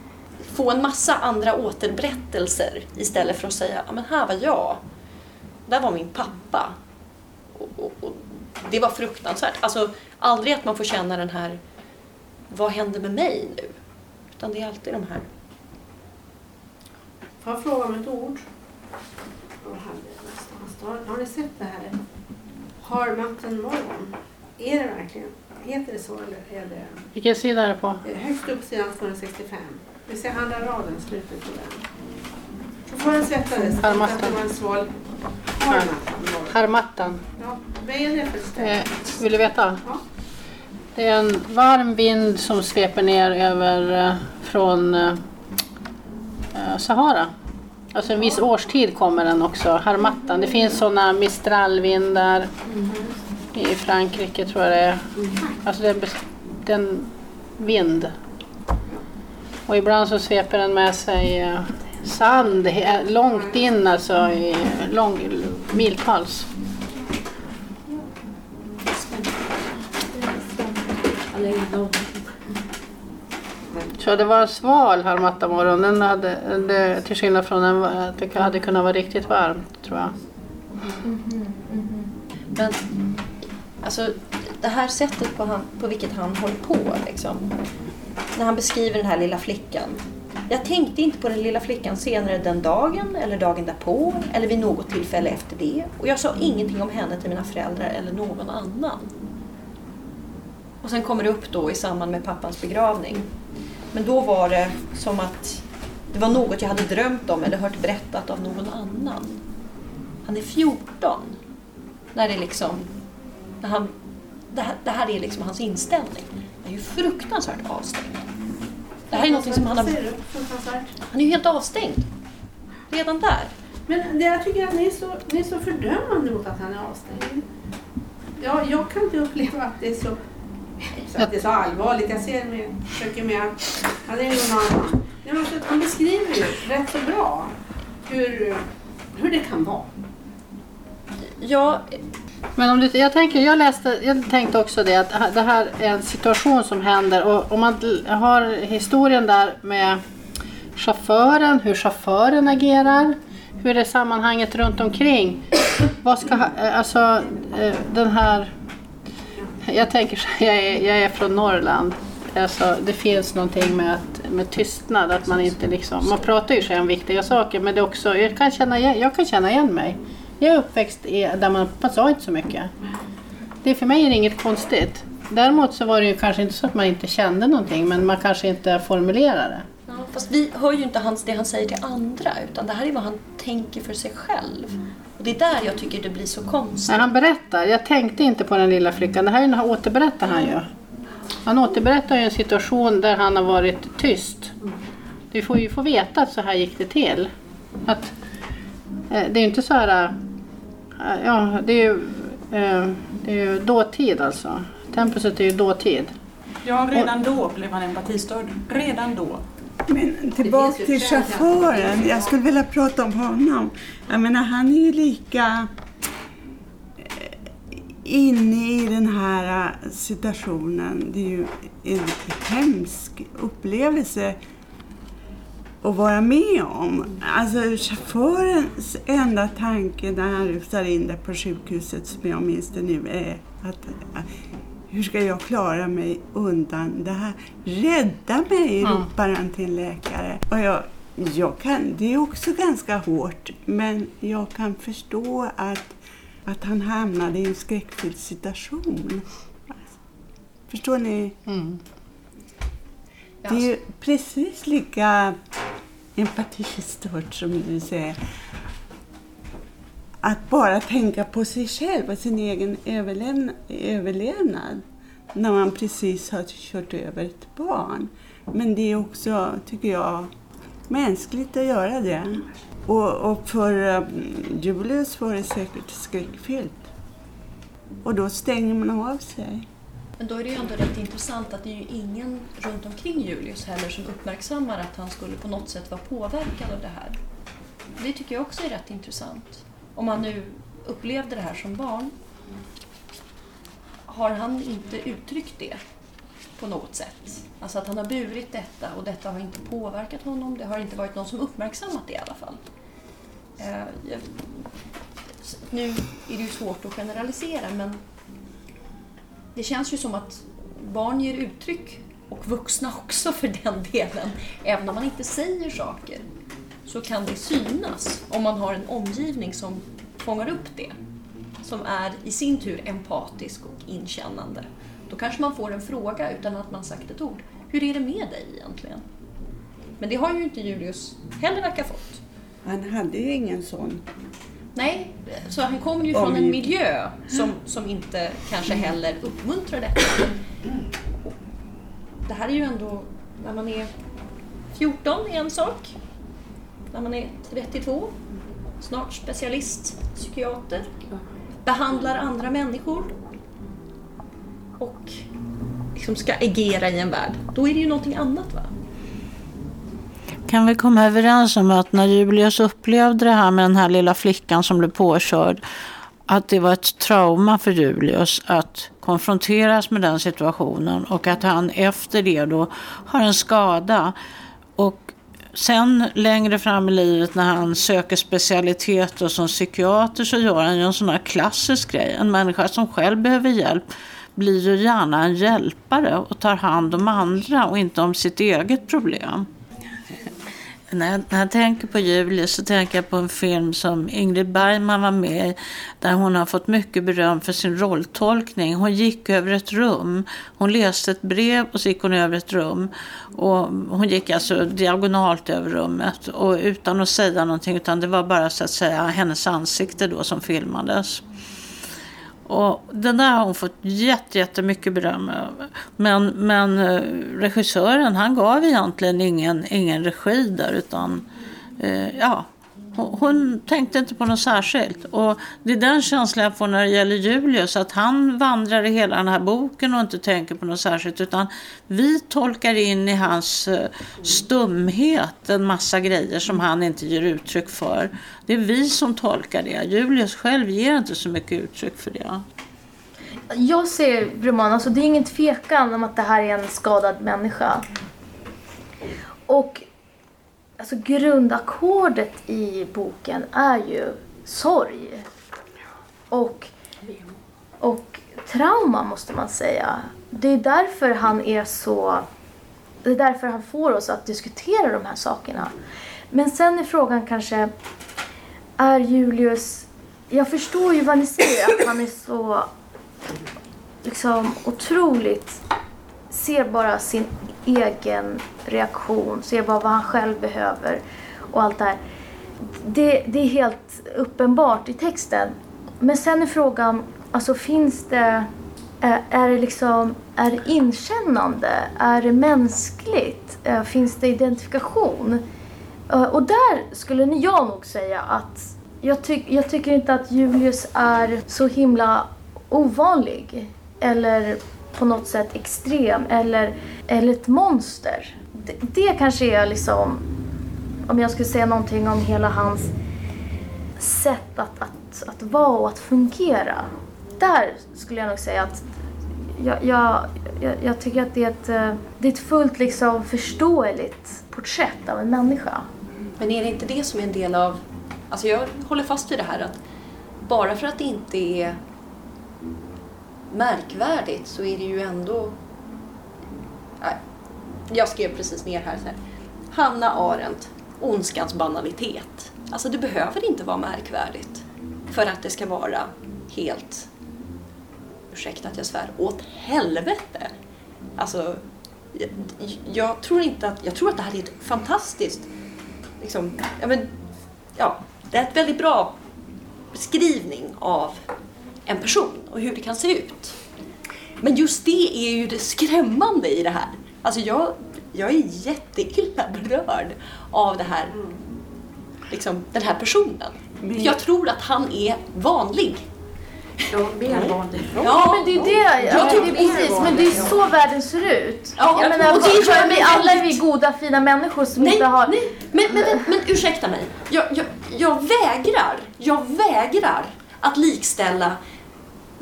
få en massa andra återberättelser istället för att säga, ja men här var jag. Där var min pappa. Och, och, och det var fruktansvärt. Alltså aldrig att man får känna den här, vad händer med mig nu? Utan det är alltid de här. Får jag fråga om ett ord? Har, har ni sett det här? Har natten morgon? Är det verkligen? Heter det så eller är det Vilken sida är det på? eh, högst upp sidan 265? Vi ser andra raden, slutet på den. Chauffören svettades. Harmattan. Harmattan. Ja, Eh, vill du veta? Ja. Det är en varm vind som sveper ner över eh, från eh, eh, Sahara. Alltså en viss årstid kommer den också, Harmattan. Det finns sådana mistralvindar i Frankrike tror jag det är. Alltså det är bes- den vind. Och ibland så sveper den med sig eh, sand långt in, alltså i lång, miltals. Så det var en sval Harmattamorgon. Den hade, det, till skillnad från en, att det hade kunnat vara riktigt varmt tror jag. Mm-hmm. Men alltså, det här sättet på, han, på vilket han håller på, liksom, när han beskriver den här lilla flickan. Jag tänkte inte på den lilla flickan senare den dagen, eller dagen därpå, eller vid något tillfälle efter det. Och jag sa ingenting om henne till mina föräldrar eller någon annan. Och sen kommer det upp då i samband med pappans begravning. Men då var det som att det var något jag hade drömt om eller hört berättat av någon annan. Han är 14 när det liksom, när han, det, här, det här är liksom hans inställning. Han är ju fruktansvärt avstängd. Det här är något som han har, han är ju helt avstängd. Redan där. Men det jag tycker att ni är, så, ni är så fördömande mot att han är avstängd. Ja, jag kan inte uppleva att det är så, så, att det är så allvarligt. Jag ser med, försöker med att han är någon annan. Nej, men alltså, han beskriver ju rätt så bra hur, hur det kan vara. Ja, Men om du, jag, tänker, jag, läste, jag tänkte också det att det här är en situation som händer och om man har historien där med chauffören, hur chauffören agerar, hur är sammanhanget runt omkring. Vad ska, alltså eh, den här, jag tänker så jag är, jag är från Norrland. Alltså, det finns någonting med, att, med tystnad, att man inte liksom, man pratar ju sig om viktiga saker men det är också, jag kan känna igen, jag kan känna igen mig. Jag är uppväxt i, där man, man sa inte så mycket. Det, för mig är det inget konstigt. Däremot så var det ju kanske inte så att man inte kände någonting men man kanske inte formulerade det. ja, fast vi hör ju inte hans, det han säger till andra utan det här är vad han tänker för sig själv. Och det är där jag tycker det blir så konstigt. När han berättar, jag tänkte inte på den lilla flickan, det här är en- återberättar han ju. Han återberättar ju en situation där han har varit tyst. Vi får ju få veta att så här gick det till. Att, eh, det är ju inte så här... eh, ja, det är ju, eh, det är ju dåtid alltså. Tempuset är ju dåtid. Ja, redan då blev han empatistörd. Redan då. Men tillbaka till chauffören. Jag skulle vilja prata om honom. Jag menar, han är ju lika eh, inne i den här eh, situationen. Det är ju en hemsk upplevelse. att vara med om. Alltså chaufförens enda tanke när han rusar in där på sjukhuset, som jag minns det nu, är att hur ska jag klara mig undan det här? Rädda mig, ropar han till en läkare. Och jag, jag kan, det är också ganska hårt, men jag kan förstå att, att han hamnade i en skräckfylld situation. Förstår ni? Mm. Det är ju precis lika empatistört som du säger. Att bara tänka på sig själv och sin egen överlevna, överlevnad när man precis har kört över ett barn. Men det är också, tycker jag, mänskligt att göra det. Och, och för um, Julius var det säkert skräckfyllt. Och då stänger man av sig. Men då är det ju ändå rätt intressant att det är ju ingen runt omkring Julius heller som uppmärksammar att han skulle på något sätt vara påverkad av det här. Det tycker jag också är rätt intressant. Om han nu upplevde det här som barn, har han inte uttryckt det på något sätt? Alltså att han har burit detta och detta har inte påverkat honom. Det har inte varit någon som uppmärksammat det i alla fall. Eh, jag, nu är det ju svårt att generalisera men det känns ju som att barn ger uttryck, och vuxna också för den delen, även om man inte säger saker, så kan det synas om man har en omgivning som fångar upp det, som är i sin tur empatisk och inkännande. Då kanske man får en fråga utan att man sagt ett ord. Hur är det med dig egentligen? Men det har ju inte Julius heller verkar fått. Han hade ju ingen sån. Nej, så han kommer ju från en miljö som, som inte kanske heller uppmuntrar detta. Det här är ju ändå, när man är 14 är en sak. När man är 32, snart specialist, psykiater, behandlar andra människor och liksom ska agera i en värld. Då är det ju någonting annat va? Kan vi komma överens om att när Julius upplevde det här med den här lilla flickan som blev påkörd, att det var ett trauma för Julius att konfronteras med den situationen och att han efter det då har en skada. Och sen längre fram i livet när han söker specialitet och som psykiater så gör han ju en sån här klassisk grej. En människa som själv behöver hjälp blir ju gärna en hjälpare och tar hand om andra och inte om sitt eget problem. När jag, när jag tänker på Julie så tänker jag på en film som Ingrid Bergman var med i. Där hon har fått mycket beröm för sin rolltolkning. Hon gick över ett rum. Hon läste ett brev och så gick hon över ett rum. Och hon gick alltså diagonalt över rummet. Och utan att säga någonting. Utan det var bara så att säga hennes ansikte då som filmades. Och den där har hon fått jätte, jättemycket beröm över. Men, men eh, regissören han gav egentligen ingen, ingen regi där utan eh, ja, hon, hon tänkte inte på något särskilt. Och det är den känslan jag får när det gäller Julius. Att han vandrar i hela den här boken och inte tänker på något särskilt. Utan vi tolkar in i hans eh, stumhet en massa grejer som han inte ger uttryck för. Det är vi som tolkar det. Julius själv ger inte så mycket uttryck för det. Jag ser roman, alltså det är ingen tvekan om att det här är en skadad människa. Och alltså grundackordet i boken är ju sorg. Och, och trauma måste man säga. Det är därför han är så... Det är därför han får oss att diskutera de här sakerna. Men sen är frågan kanske, är Julius... Jag förstår ju vad ni säger, att han är så liksom otroligt ser bara sin egen reaktion, ser bara vad han själv behöver och allt det här. Det, det är helt uppenbart i texten. Men sen är frågan, alltså finns det, är, det liksom, är det inkännande? Är det mänskligt? Eh, finns det identifikation? Eh, och där skulle jag nog säga att jag, ty jag tycker inte att Julius är så himla ovanlig eller på något sätt extrem eller, eller ett monster. Det, det kanske är liksom, om jag skulle säga någonting om hela hans sätt att, att, att vara och att fungera. Där skulle jag nog säga att jag, jag, jag, jag tycker att det är ett, eh, det är ett fullt liksom förståeligt porträtt av en människa. Men är det inte det som är en del av... Alltså jag håller fast vid det här att bara för att det inte är märkvärdigt så är det ju ändå... Jag skrev precis ner här. Så här. Hanna Arendt, ondskans banalitet. Alltså det behöver inte vara märkvärdigt för att det ska vara helt, ursäkta att jag svär, åt helvete. Alltså, jag, jag tror inte att, jag tror att det här är ett fantastiskt, liksom, ja men, ja, det är ett väldigt bra beskrivning av en person och hur det kan se ut. Men just det är ju det skrämmande i det här. Alltså jag, jag är jätteilla berörd av det här, liksom, den här personen. Jag tror att han är vanlig. Ja, mer vanlig. Ja, men det är det. Jag Ja, tycker det är precis, men det är så världen ser ut. Ja, jag menar, och det mig vi alla är vi goda, fina människor som Nej, inte har... nej. Men, men, men, men ursäkta mig. Jag, jag, jag vägrar, jag vägrar att likställa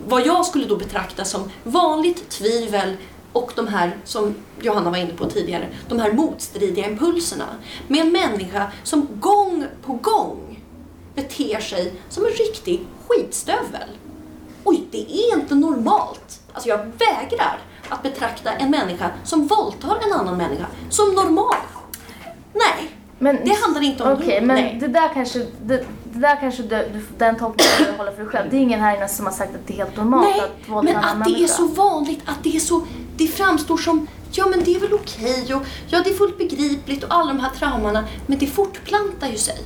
vad jag skulle då betrakta som vanligt tvivel och de här, som Johanna var inne på tidigare, de här motstridiga impulserna. Med en människa som gång på gång beter sig som en riktig skitstövel. Oj, det är inte normalt. Alltså jag vägrar att betrakta en människa som våldtar en annan människa som normal. Nej, Men, det handlar inte om det. men Nej. det där kanske, det där kanske du, du, den tolkningen du hålla för dig själv. Det är ingen här inne som har sagt att det är helt normalt Nej, att våldta men att det är så vanligt, att det är så, det framstår som, ja men det är väl okej och ja det är fullt begripligt och alla de här traumorna, men det fortplantar ju sig.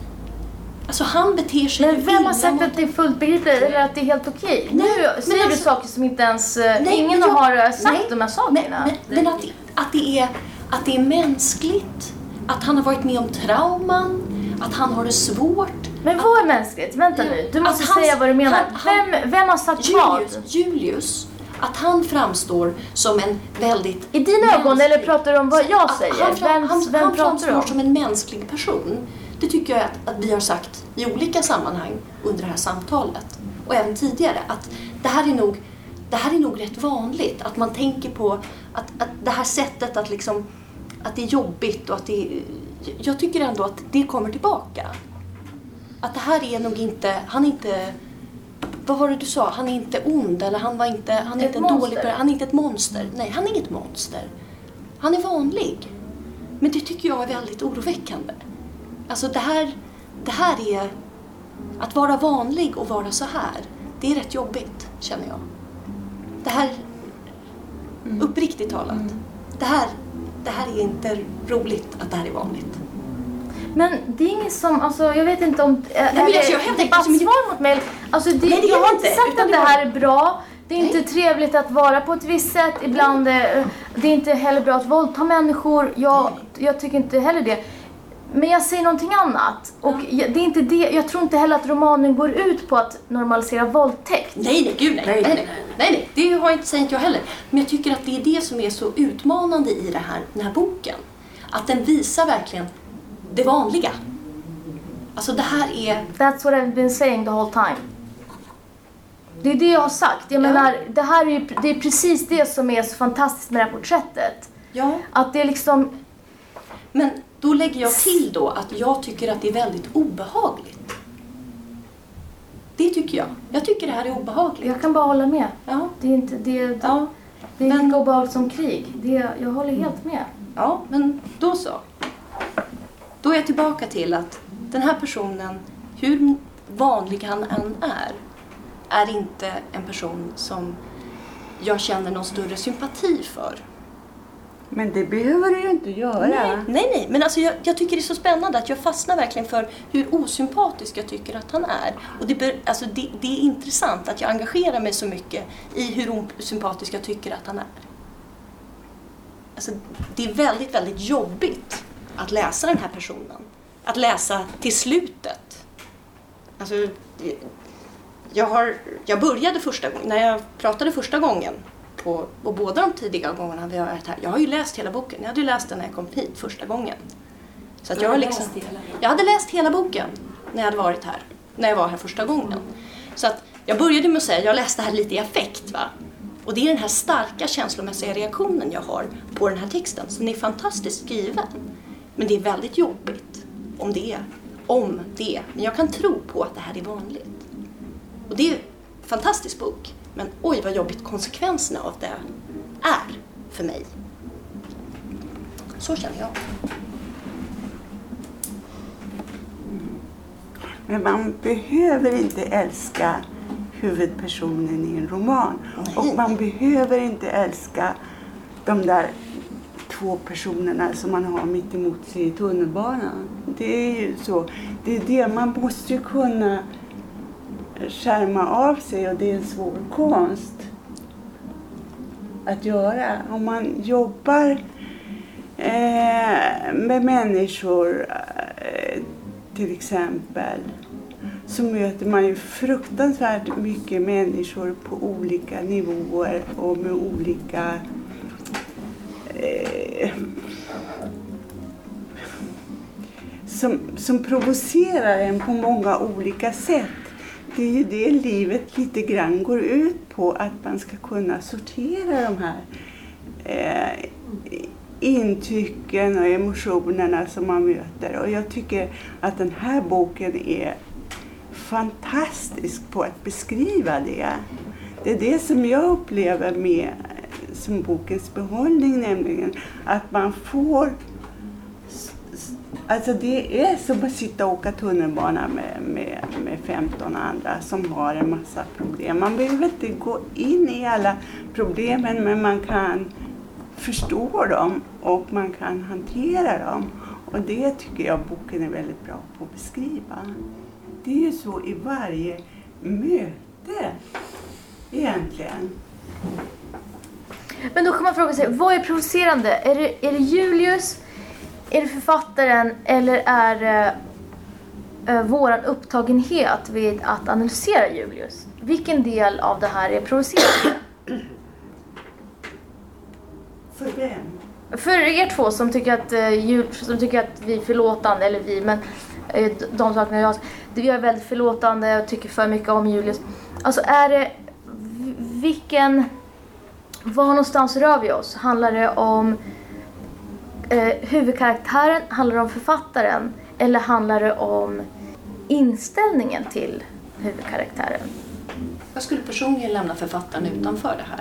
Alltså han beter sig Men vem har sagt att det är fullt begripligt eller att det är helt okej? Nej, Nu men säger du alltså- saker som inte ens... eh, Nej, ingen men jag- har eh, sagt nej, de här Men, sakerna. men, men att, det, att, det är, att det är mänskligt, att han har varit med om trauman, att han har det svårt. Men vad är mänskligt? Vänta nu, du måste hans- säga vad du menar. han- vem, vem har sagt Julius, vad? Julius, att han framstår som en väldigt... I dina ögon mänsklig- eller pratar du om vad jag säger? Han, fram, vem han, vem han framstår om? som en mänsklig person. Det tycker jag att, att vi har sagt i olika sammanhang under det här samtalet. Och även tidigare. Att det här är nog, det här är nog rätt vanligt. Att man tänker på att, att det här sättet att liksom att det är jobbigt och att det är, Jag tycker ändå att det kommer tillbaka. Att det här är nog inte, han är inte vad var det du sa? Han är inte ond eller han var inte, han är Ett inte en dålig Han är inte ett monster. Nej, han är inget monster. Han är vanlig. Men det tycker jag är väldigt oroväckande. Alltså det här, det här är... Att vara vanlig och vara så här, det är rätt jobbigt, känner jag. Det här... Uppriktigt talat. Det, här, det här är inte roligt att det här är vanligt. Men det är ingen som, alltså jag vet inte om... Äh, men jag- jag så mycket- debattsvar mot mig. Alltså det, Nej, det jag har inte sagt att det här är bra. Det är inte trevligt att vara på ett visst sätt. Ibland, eh, det är inte heller bra att våldta människor. Jag, jag tycker inte heller det. Men jag säger någonting annat. Och jag, det är inte det, jag tror inte heller att romanen går ut på att normalisera våldtäkt. Nej, nej, gud nej. Nej, nej, nej, nej. Det har jag inte, säger inte jag heller. Men jag tycker att det är det som är så utmanande i det här, den här boken. Att den visar verkligen det vanliga. Alltså det här är... That's what I've been saying the whole time. Det är det jag har sagt. Jag menar, det här är ju, det är precis det som är så fantastiskt med det här porträttet. Ja, Att det är liksom, men då lägger jag till då att jag tycker att det är väldigt obehagligt. Det tycker jag. Jag tycker det här är obehagligt. jag kan bara hålla med. Ja, Det är, inte, det, det, ja, det är men- lika obehagligt som krig. Det, jag håller helt med. ja, men då så. Då är jag tillbaka till att den här personen, hur vanlig han än är, är inte en person som jag känner någon större sympati för. Men det behöver du ju inte göra. Nej, nej, nej. men alltså jag, jag tycker det är så spännande att jag fastnar verkligen för hur osympatisk jag tycker att han är. Och det, alltså det, det är intressant att jag engagerar mig så mycket i hur osympatisk jag tycker att han är. Alltså, det är väldigt, väldigt jobbigt att läsa den här personen. Att läsa till slutet. Alltså, jag, har, jag började första gången, när jag pratade första gången på, och båda de tidiga gångerna vi har varit här. Jag har ju läst hela boken. Jag hade ju läst den när jag kom hit första gången. Så att jag, har liksom, jag hade läst hela boken när jag hade varit här. När jag var här första gången. Så att jag började med att säga, jag läste här lite i affekt va. Och det är den här starka känslomässiga reaktionen jag har på den här texten. Så den är fantastiskt skriven. Men det är väldigt jobbigt om det. Om det. Men jag kan tro på att det här är vanligt. Och det är en fantastisk bok. Men oj vad jobbigt konsekvenserna av det är för mig. Så känner jag. Men man behöver inte älska huvudpersonen i en roman. Och man behöver inte älska de där två personerna som man har mitt emot sig i tunnelbanan. Det är ju så. Det är det. Man måste ju kunna skärma av sig och det är en svår konst att göra. Om man jobbar eh, med människor eh, till exempel så möter man ju fruktansvärt mycket människor på olika nivåer och med olika eh, som, som provocerar en på många olika sätt. Det är ju det livet lite grann går ut på, att man ska kunna sortera de här eh, intrycken och emotionerna som man möter. Och jag tycker att den här boken är fantastisk på att beskriva det. Det är det som jag upplever med som bokens behållning, nämligen att man får Alltså det är som att sitta och åka tunnelbana med, med, med 15 andra som har en massa problem. Man behöver inte gå in i alla problemen men man kan förstå dem och man kan hantera dem. Och det tycker jag boken är väldigt bra på att beskriva. Det är ju så i varje möte egentligen. Men då kan man fråga sig, vad är provocerande? Är det, är det Julius, är det författaren eller är det uh, våran upptagenhet vid att analysera Julius? Vilken del av det här är provocerande? För vem? För er två som tycker att, uh, som tycker att vi är förlåtande, eller vi, men uh, de sakerna jag... Jag är väldigt förlåtande och tycker för mycket om Julius. Alltså är det... Vilken... Var någonstans rör vi oss? Handlar det om eh, huvudkaraktären? Handlar det om författaren? Eller handlar det om inställningen till huvudkaraktären? Jag skulle personligen lämna författaren utanför det här.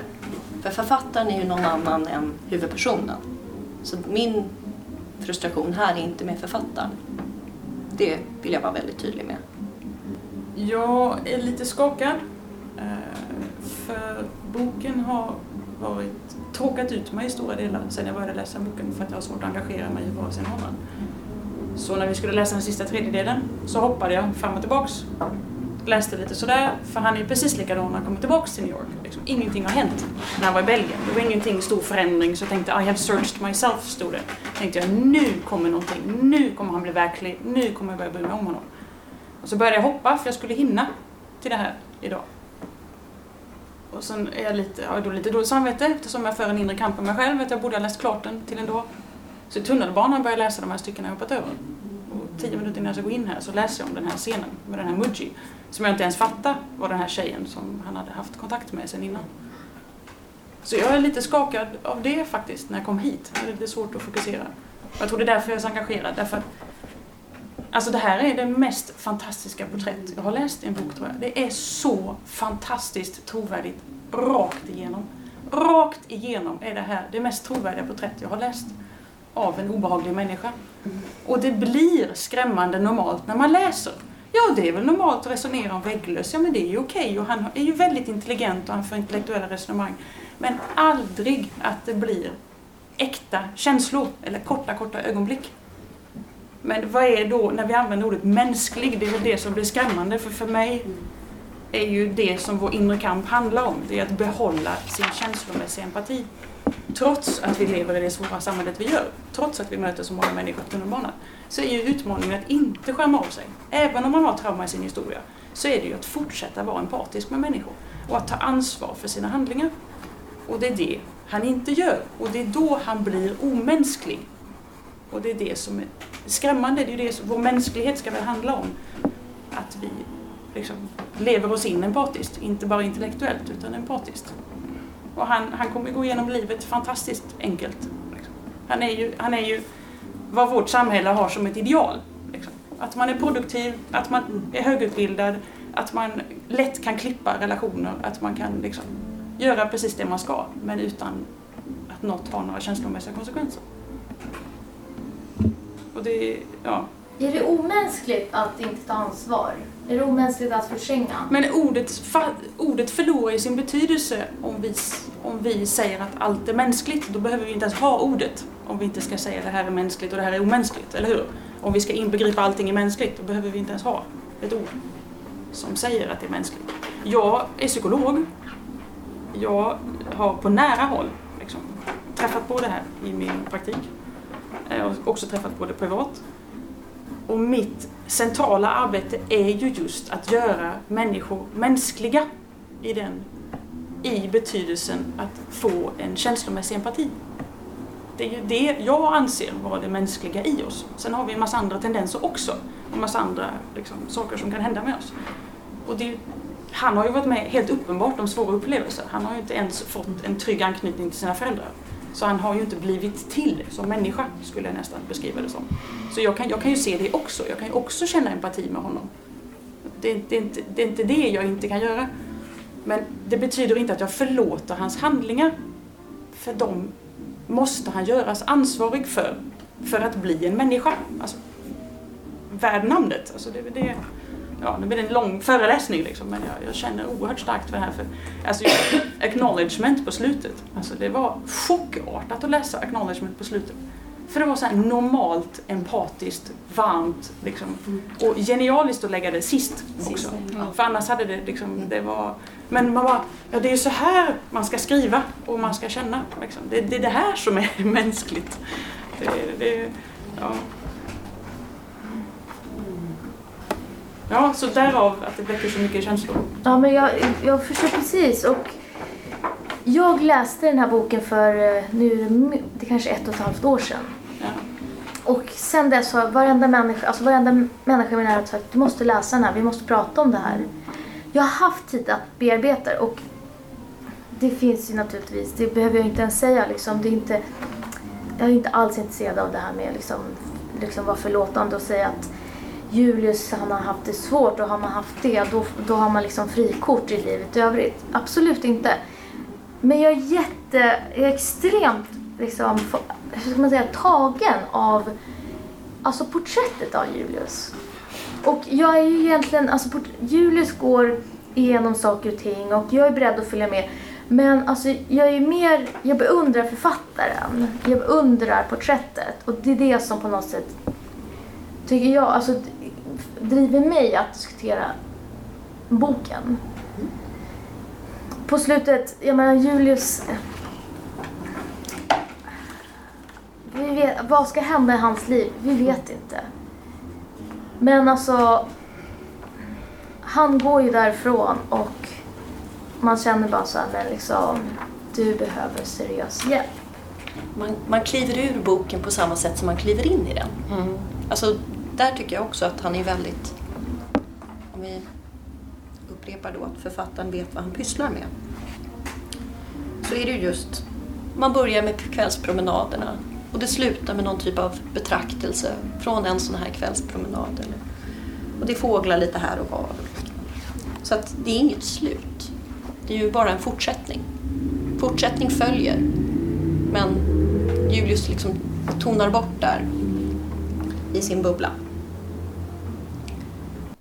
För författaren är ju någon annan än huvudpersonen. Så min frustration här är inte med författaren. Det vill jag vara väldigt tydlig med. Jag är lite skakad. För boken har varit tråkat ut mig i stora delar sen jag började läsa boken för att jag har svårt att engagera mig i vare har någon. Så när vi skulle läsa den sista tredjedelen så hoppade jag fram och tillbaks. Läste lite sådär, för han är ju precis likadan när han kommer tillbaks till New York. Liksom, ingenting har hänt när han var i Belgien. Det var ingenting stor förändring så jag tänkte ah, I have searched myself, stod det. tänkte jag nu kommer någonting, nu kommer han bli verklig, nu kommer jag börja bry mig om honom. Och så började jag hoppa för jag skulle hinna till det här idag. Och sen är jag lite, har jag då lite dåligt samvete eftersom jag för en inre kamp med mig själv att jag borde ha läst klart den till ändå. Så i tunnelbanan började jag läsa de här styckena jag hoppat över. Och tio minuter innan jag ska gå in här så läser jag om den här scenen med den här Muji. Som jag inte ens fattar var den här tjejen som han hade haft kontakt med sen innan. Så jag är lite skakad av det faktiskt när jag kom hit. Det är lite svårt att fokusera. Och jag tror det är därför jag är så engagerad. Därför att, alltså det här är det mest fantastiska porträtt jag har läst i en bok tror jag. Det är så fantastiskt trovärdigt rakt igenom. Rakt igenom är det här det mest trovärdiga porträtt jag har läst av en obehaglig människa. Och det blir skrämmande normalt när man läser. Ja, det är väl normalt att resonera om vägglöss. Ja, men det är ju okej. Okay. Och han är ju väldigt intelligent och han för intellektuella resonemang. Men aldrig att det blir äkta känslor eller korta, korta ögonblick. Men vad är då, när vi använder ordet mänsklig, det är väl det som blir skrämmande. För för mig är ju det som vår inre kamp handlar om. Det är att behålla sin känslomässiga empati. Trots att vi lever i det svåra samhället vi gör, trots att vi möter så många människor på tunnelbanan, så är ju utmaningen att inte skärma av sig. Även om man har trauma i sin historia, så är det ju att fortsätta vara empatisk med människor och att ta ansvar för sina handlingar. Och det är det han inte gör. Och det är då han blir omänsklig. Och det är det som är skrämmande. Det är det som, vår mänsklighet ska väl handla om. Att vi liksom lever oss in empatiskt. Inte bara intellektuellt, utan empatiskt. Och han, han kommer gå igenom livet fantastiskt enkelt. Liksom. Han, är ju, han är ju vad vårt samhälle har som ett ideal. Liksom. Att man är produktiv, att man är högutbildad, att man lätt kan klippa relationer, att man kan liksom göra precis det man ska men utan att något har några känslomässiga konsekvenser. Och det, ja. Är det omänskligt att inte ta ansvar? Är det omänskligt att förtränga? Men ordet, ordet förlorar ju sin betydelse om vi, om vi säger att allt är mänskligt. Då behöver vi inte ens ha ordet om vi inte ska säga det här är mänskligt och det här är omänskligt, eller hur? Om vi ska inbegripa allting i mänskligt, då behöver vi inte ens ha ett ord som säger att det är mänskligt. Jag är psykolog. Jag har på nära håll liksom, träffat på det här i min praktik. Jag har också träffat på det privat. Och mitt centrala arbete är ju just att göra människor mänskliga i, den, i betydelsen att få en känslomässig empati. Det är ju det jag anser vara det mänskliga i oss. Sen har vi en massa andra tendenser också. En massa andra liksom, saker som kan hända med oss. Och det, han har ju varit med helt uppenbart om svåra upplevelser. Han har ju inte ens fått en trygg anknytning till sina föräldrar. Så han har ju inte blivit till som människa, skulle jag nästan beskriva det som. Så jag kan, jag kan ju se det också. Jag kan ju också känna empati med honom. Det, det, är inte, det är inte det jag inte kan göra. Men det betyder inte att jag förlåter hans handlingar. För de måste han göras ansvarig för, för att bli en människa. Alltså, värd namnet. Alltså det, det, ja, nu blir det en lång föreläsning liksom, men jag, jag, känner oerhört starkt för det här. För, alltså, acknowledgement på slutet, alltså, det var chockartat att läsa acknowledgement på slutet. För det var så normalt, empatiskt, varmt liksom. och genialiskt att lägga det sist också. För annars hade det liksom, det var... Men man bara, ja det är så här man ska skriva och man ska känna. Liksom. Det, det är det här som är mänskligt. Det, det, ja. Ja, så därav att det väcker så mycket känslor. Ja, men jag, jag förstår precis. Och jag läste den här boken för eh, nu det kanske ett och ett halvt år sedan. Ja. Och sen dess har varenda människa, alltså varenda människa i min närhet sagt du måste läsa den här, vi måste prata om det här. Jag har haft tid att bearbeta och det finns ju naturligtvis, det behöver jag inte ens säga liksom. Det är inte, jag är inte alls intresserad av det här med liksom, liksom vara förlåtande och säga att Julius han har haft det svårt och har man haft det då, då har man liksom frikort i livet i övrigt. Absolut inte. Men jag är jätte, jag är extremt liksom, hur ska man säga, tagen av alltså porträttet av Julius. Och jag är ju egentligen, alltså Julius går igenom saker och ting och jag är beredd att följa med. Men alltså jag är mer, jag beundrar författaren. Jag beundrar porträttet och det är det som på något sätt tycker jag, alltså driver mig att diskutera boken. På slutet, jag menar Julius... Vi vet, vad ska hända i hans liv? Vi vet inte. Men alltså... Han går ju därifrån och man känner bara så här, men liksom, du behöver seriös hjälp. Man, man kliver ur boken på samma sätt som man kliver in i den. Mm. Alltså, där tycker jag också att han är väldigt... Om vi upprepar då att författaren vet vad han pysslar med. Så är det just... Man börjar med kvällspromenaderna och det slutar med någon typ av betraktelse från en sån här kvällspromenad. Och det är fåglar lite här och var. Så att det är inget slut. Det är ju bara en fortsättning. Fortsättning följer. Men Julius liksom tonar bort där i sin bubbla.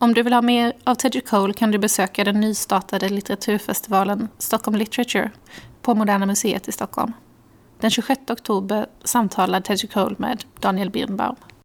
Om du vill ha mer av Teddy Cole kan du besöka den nystartade litteraturfestivalen Stockholm Literature på Moderna Museet i Stockholm. Den 26 oktober samtalar Teddy Cole med Daniel Birnbaum.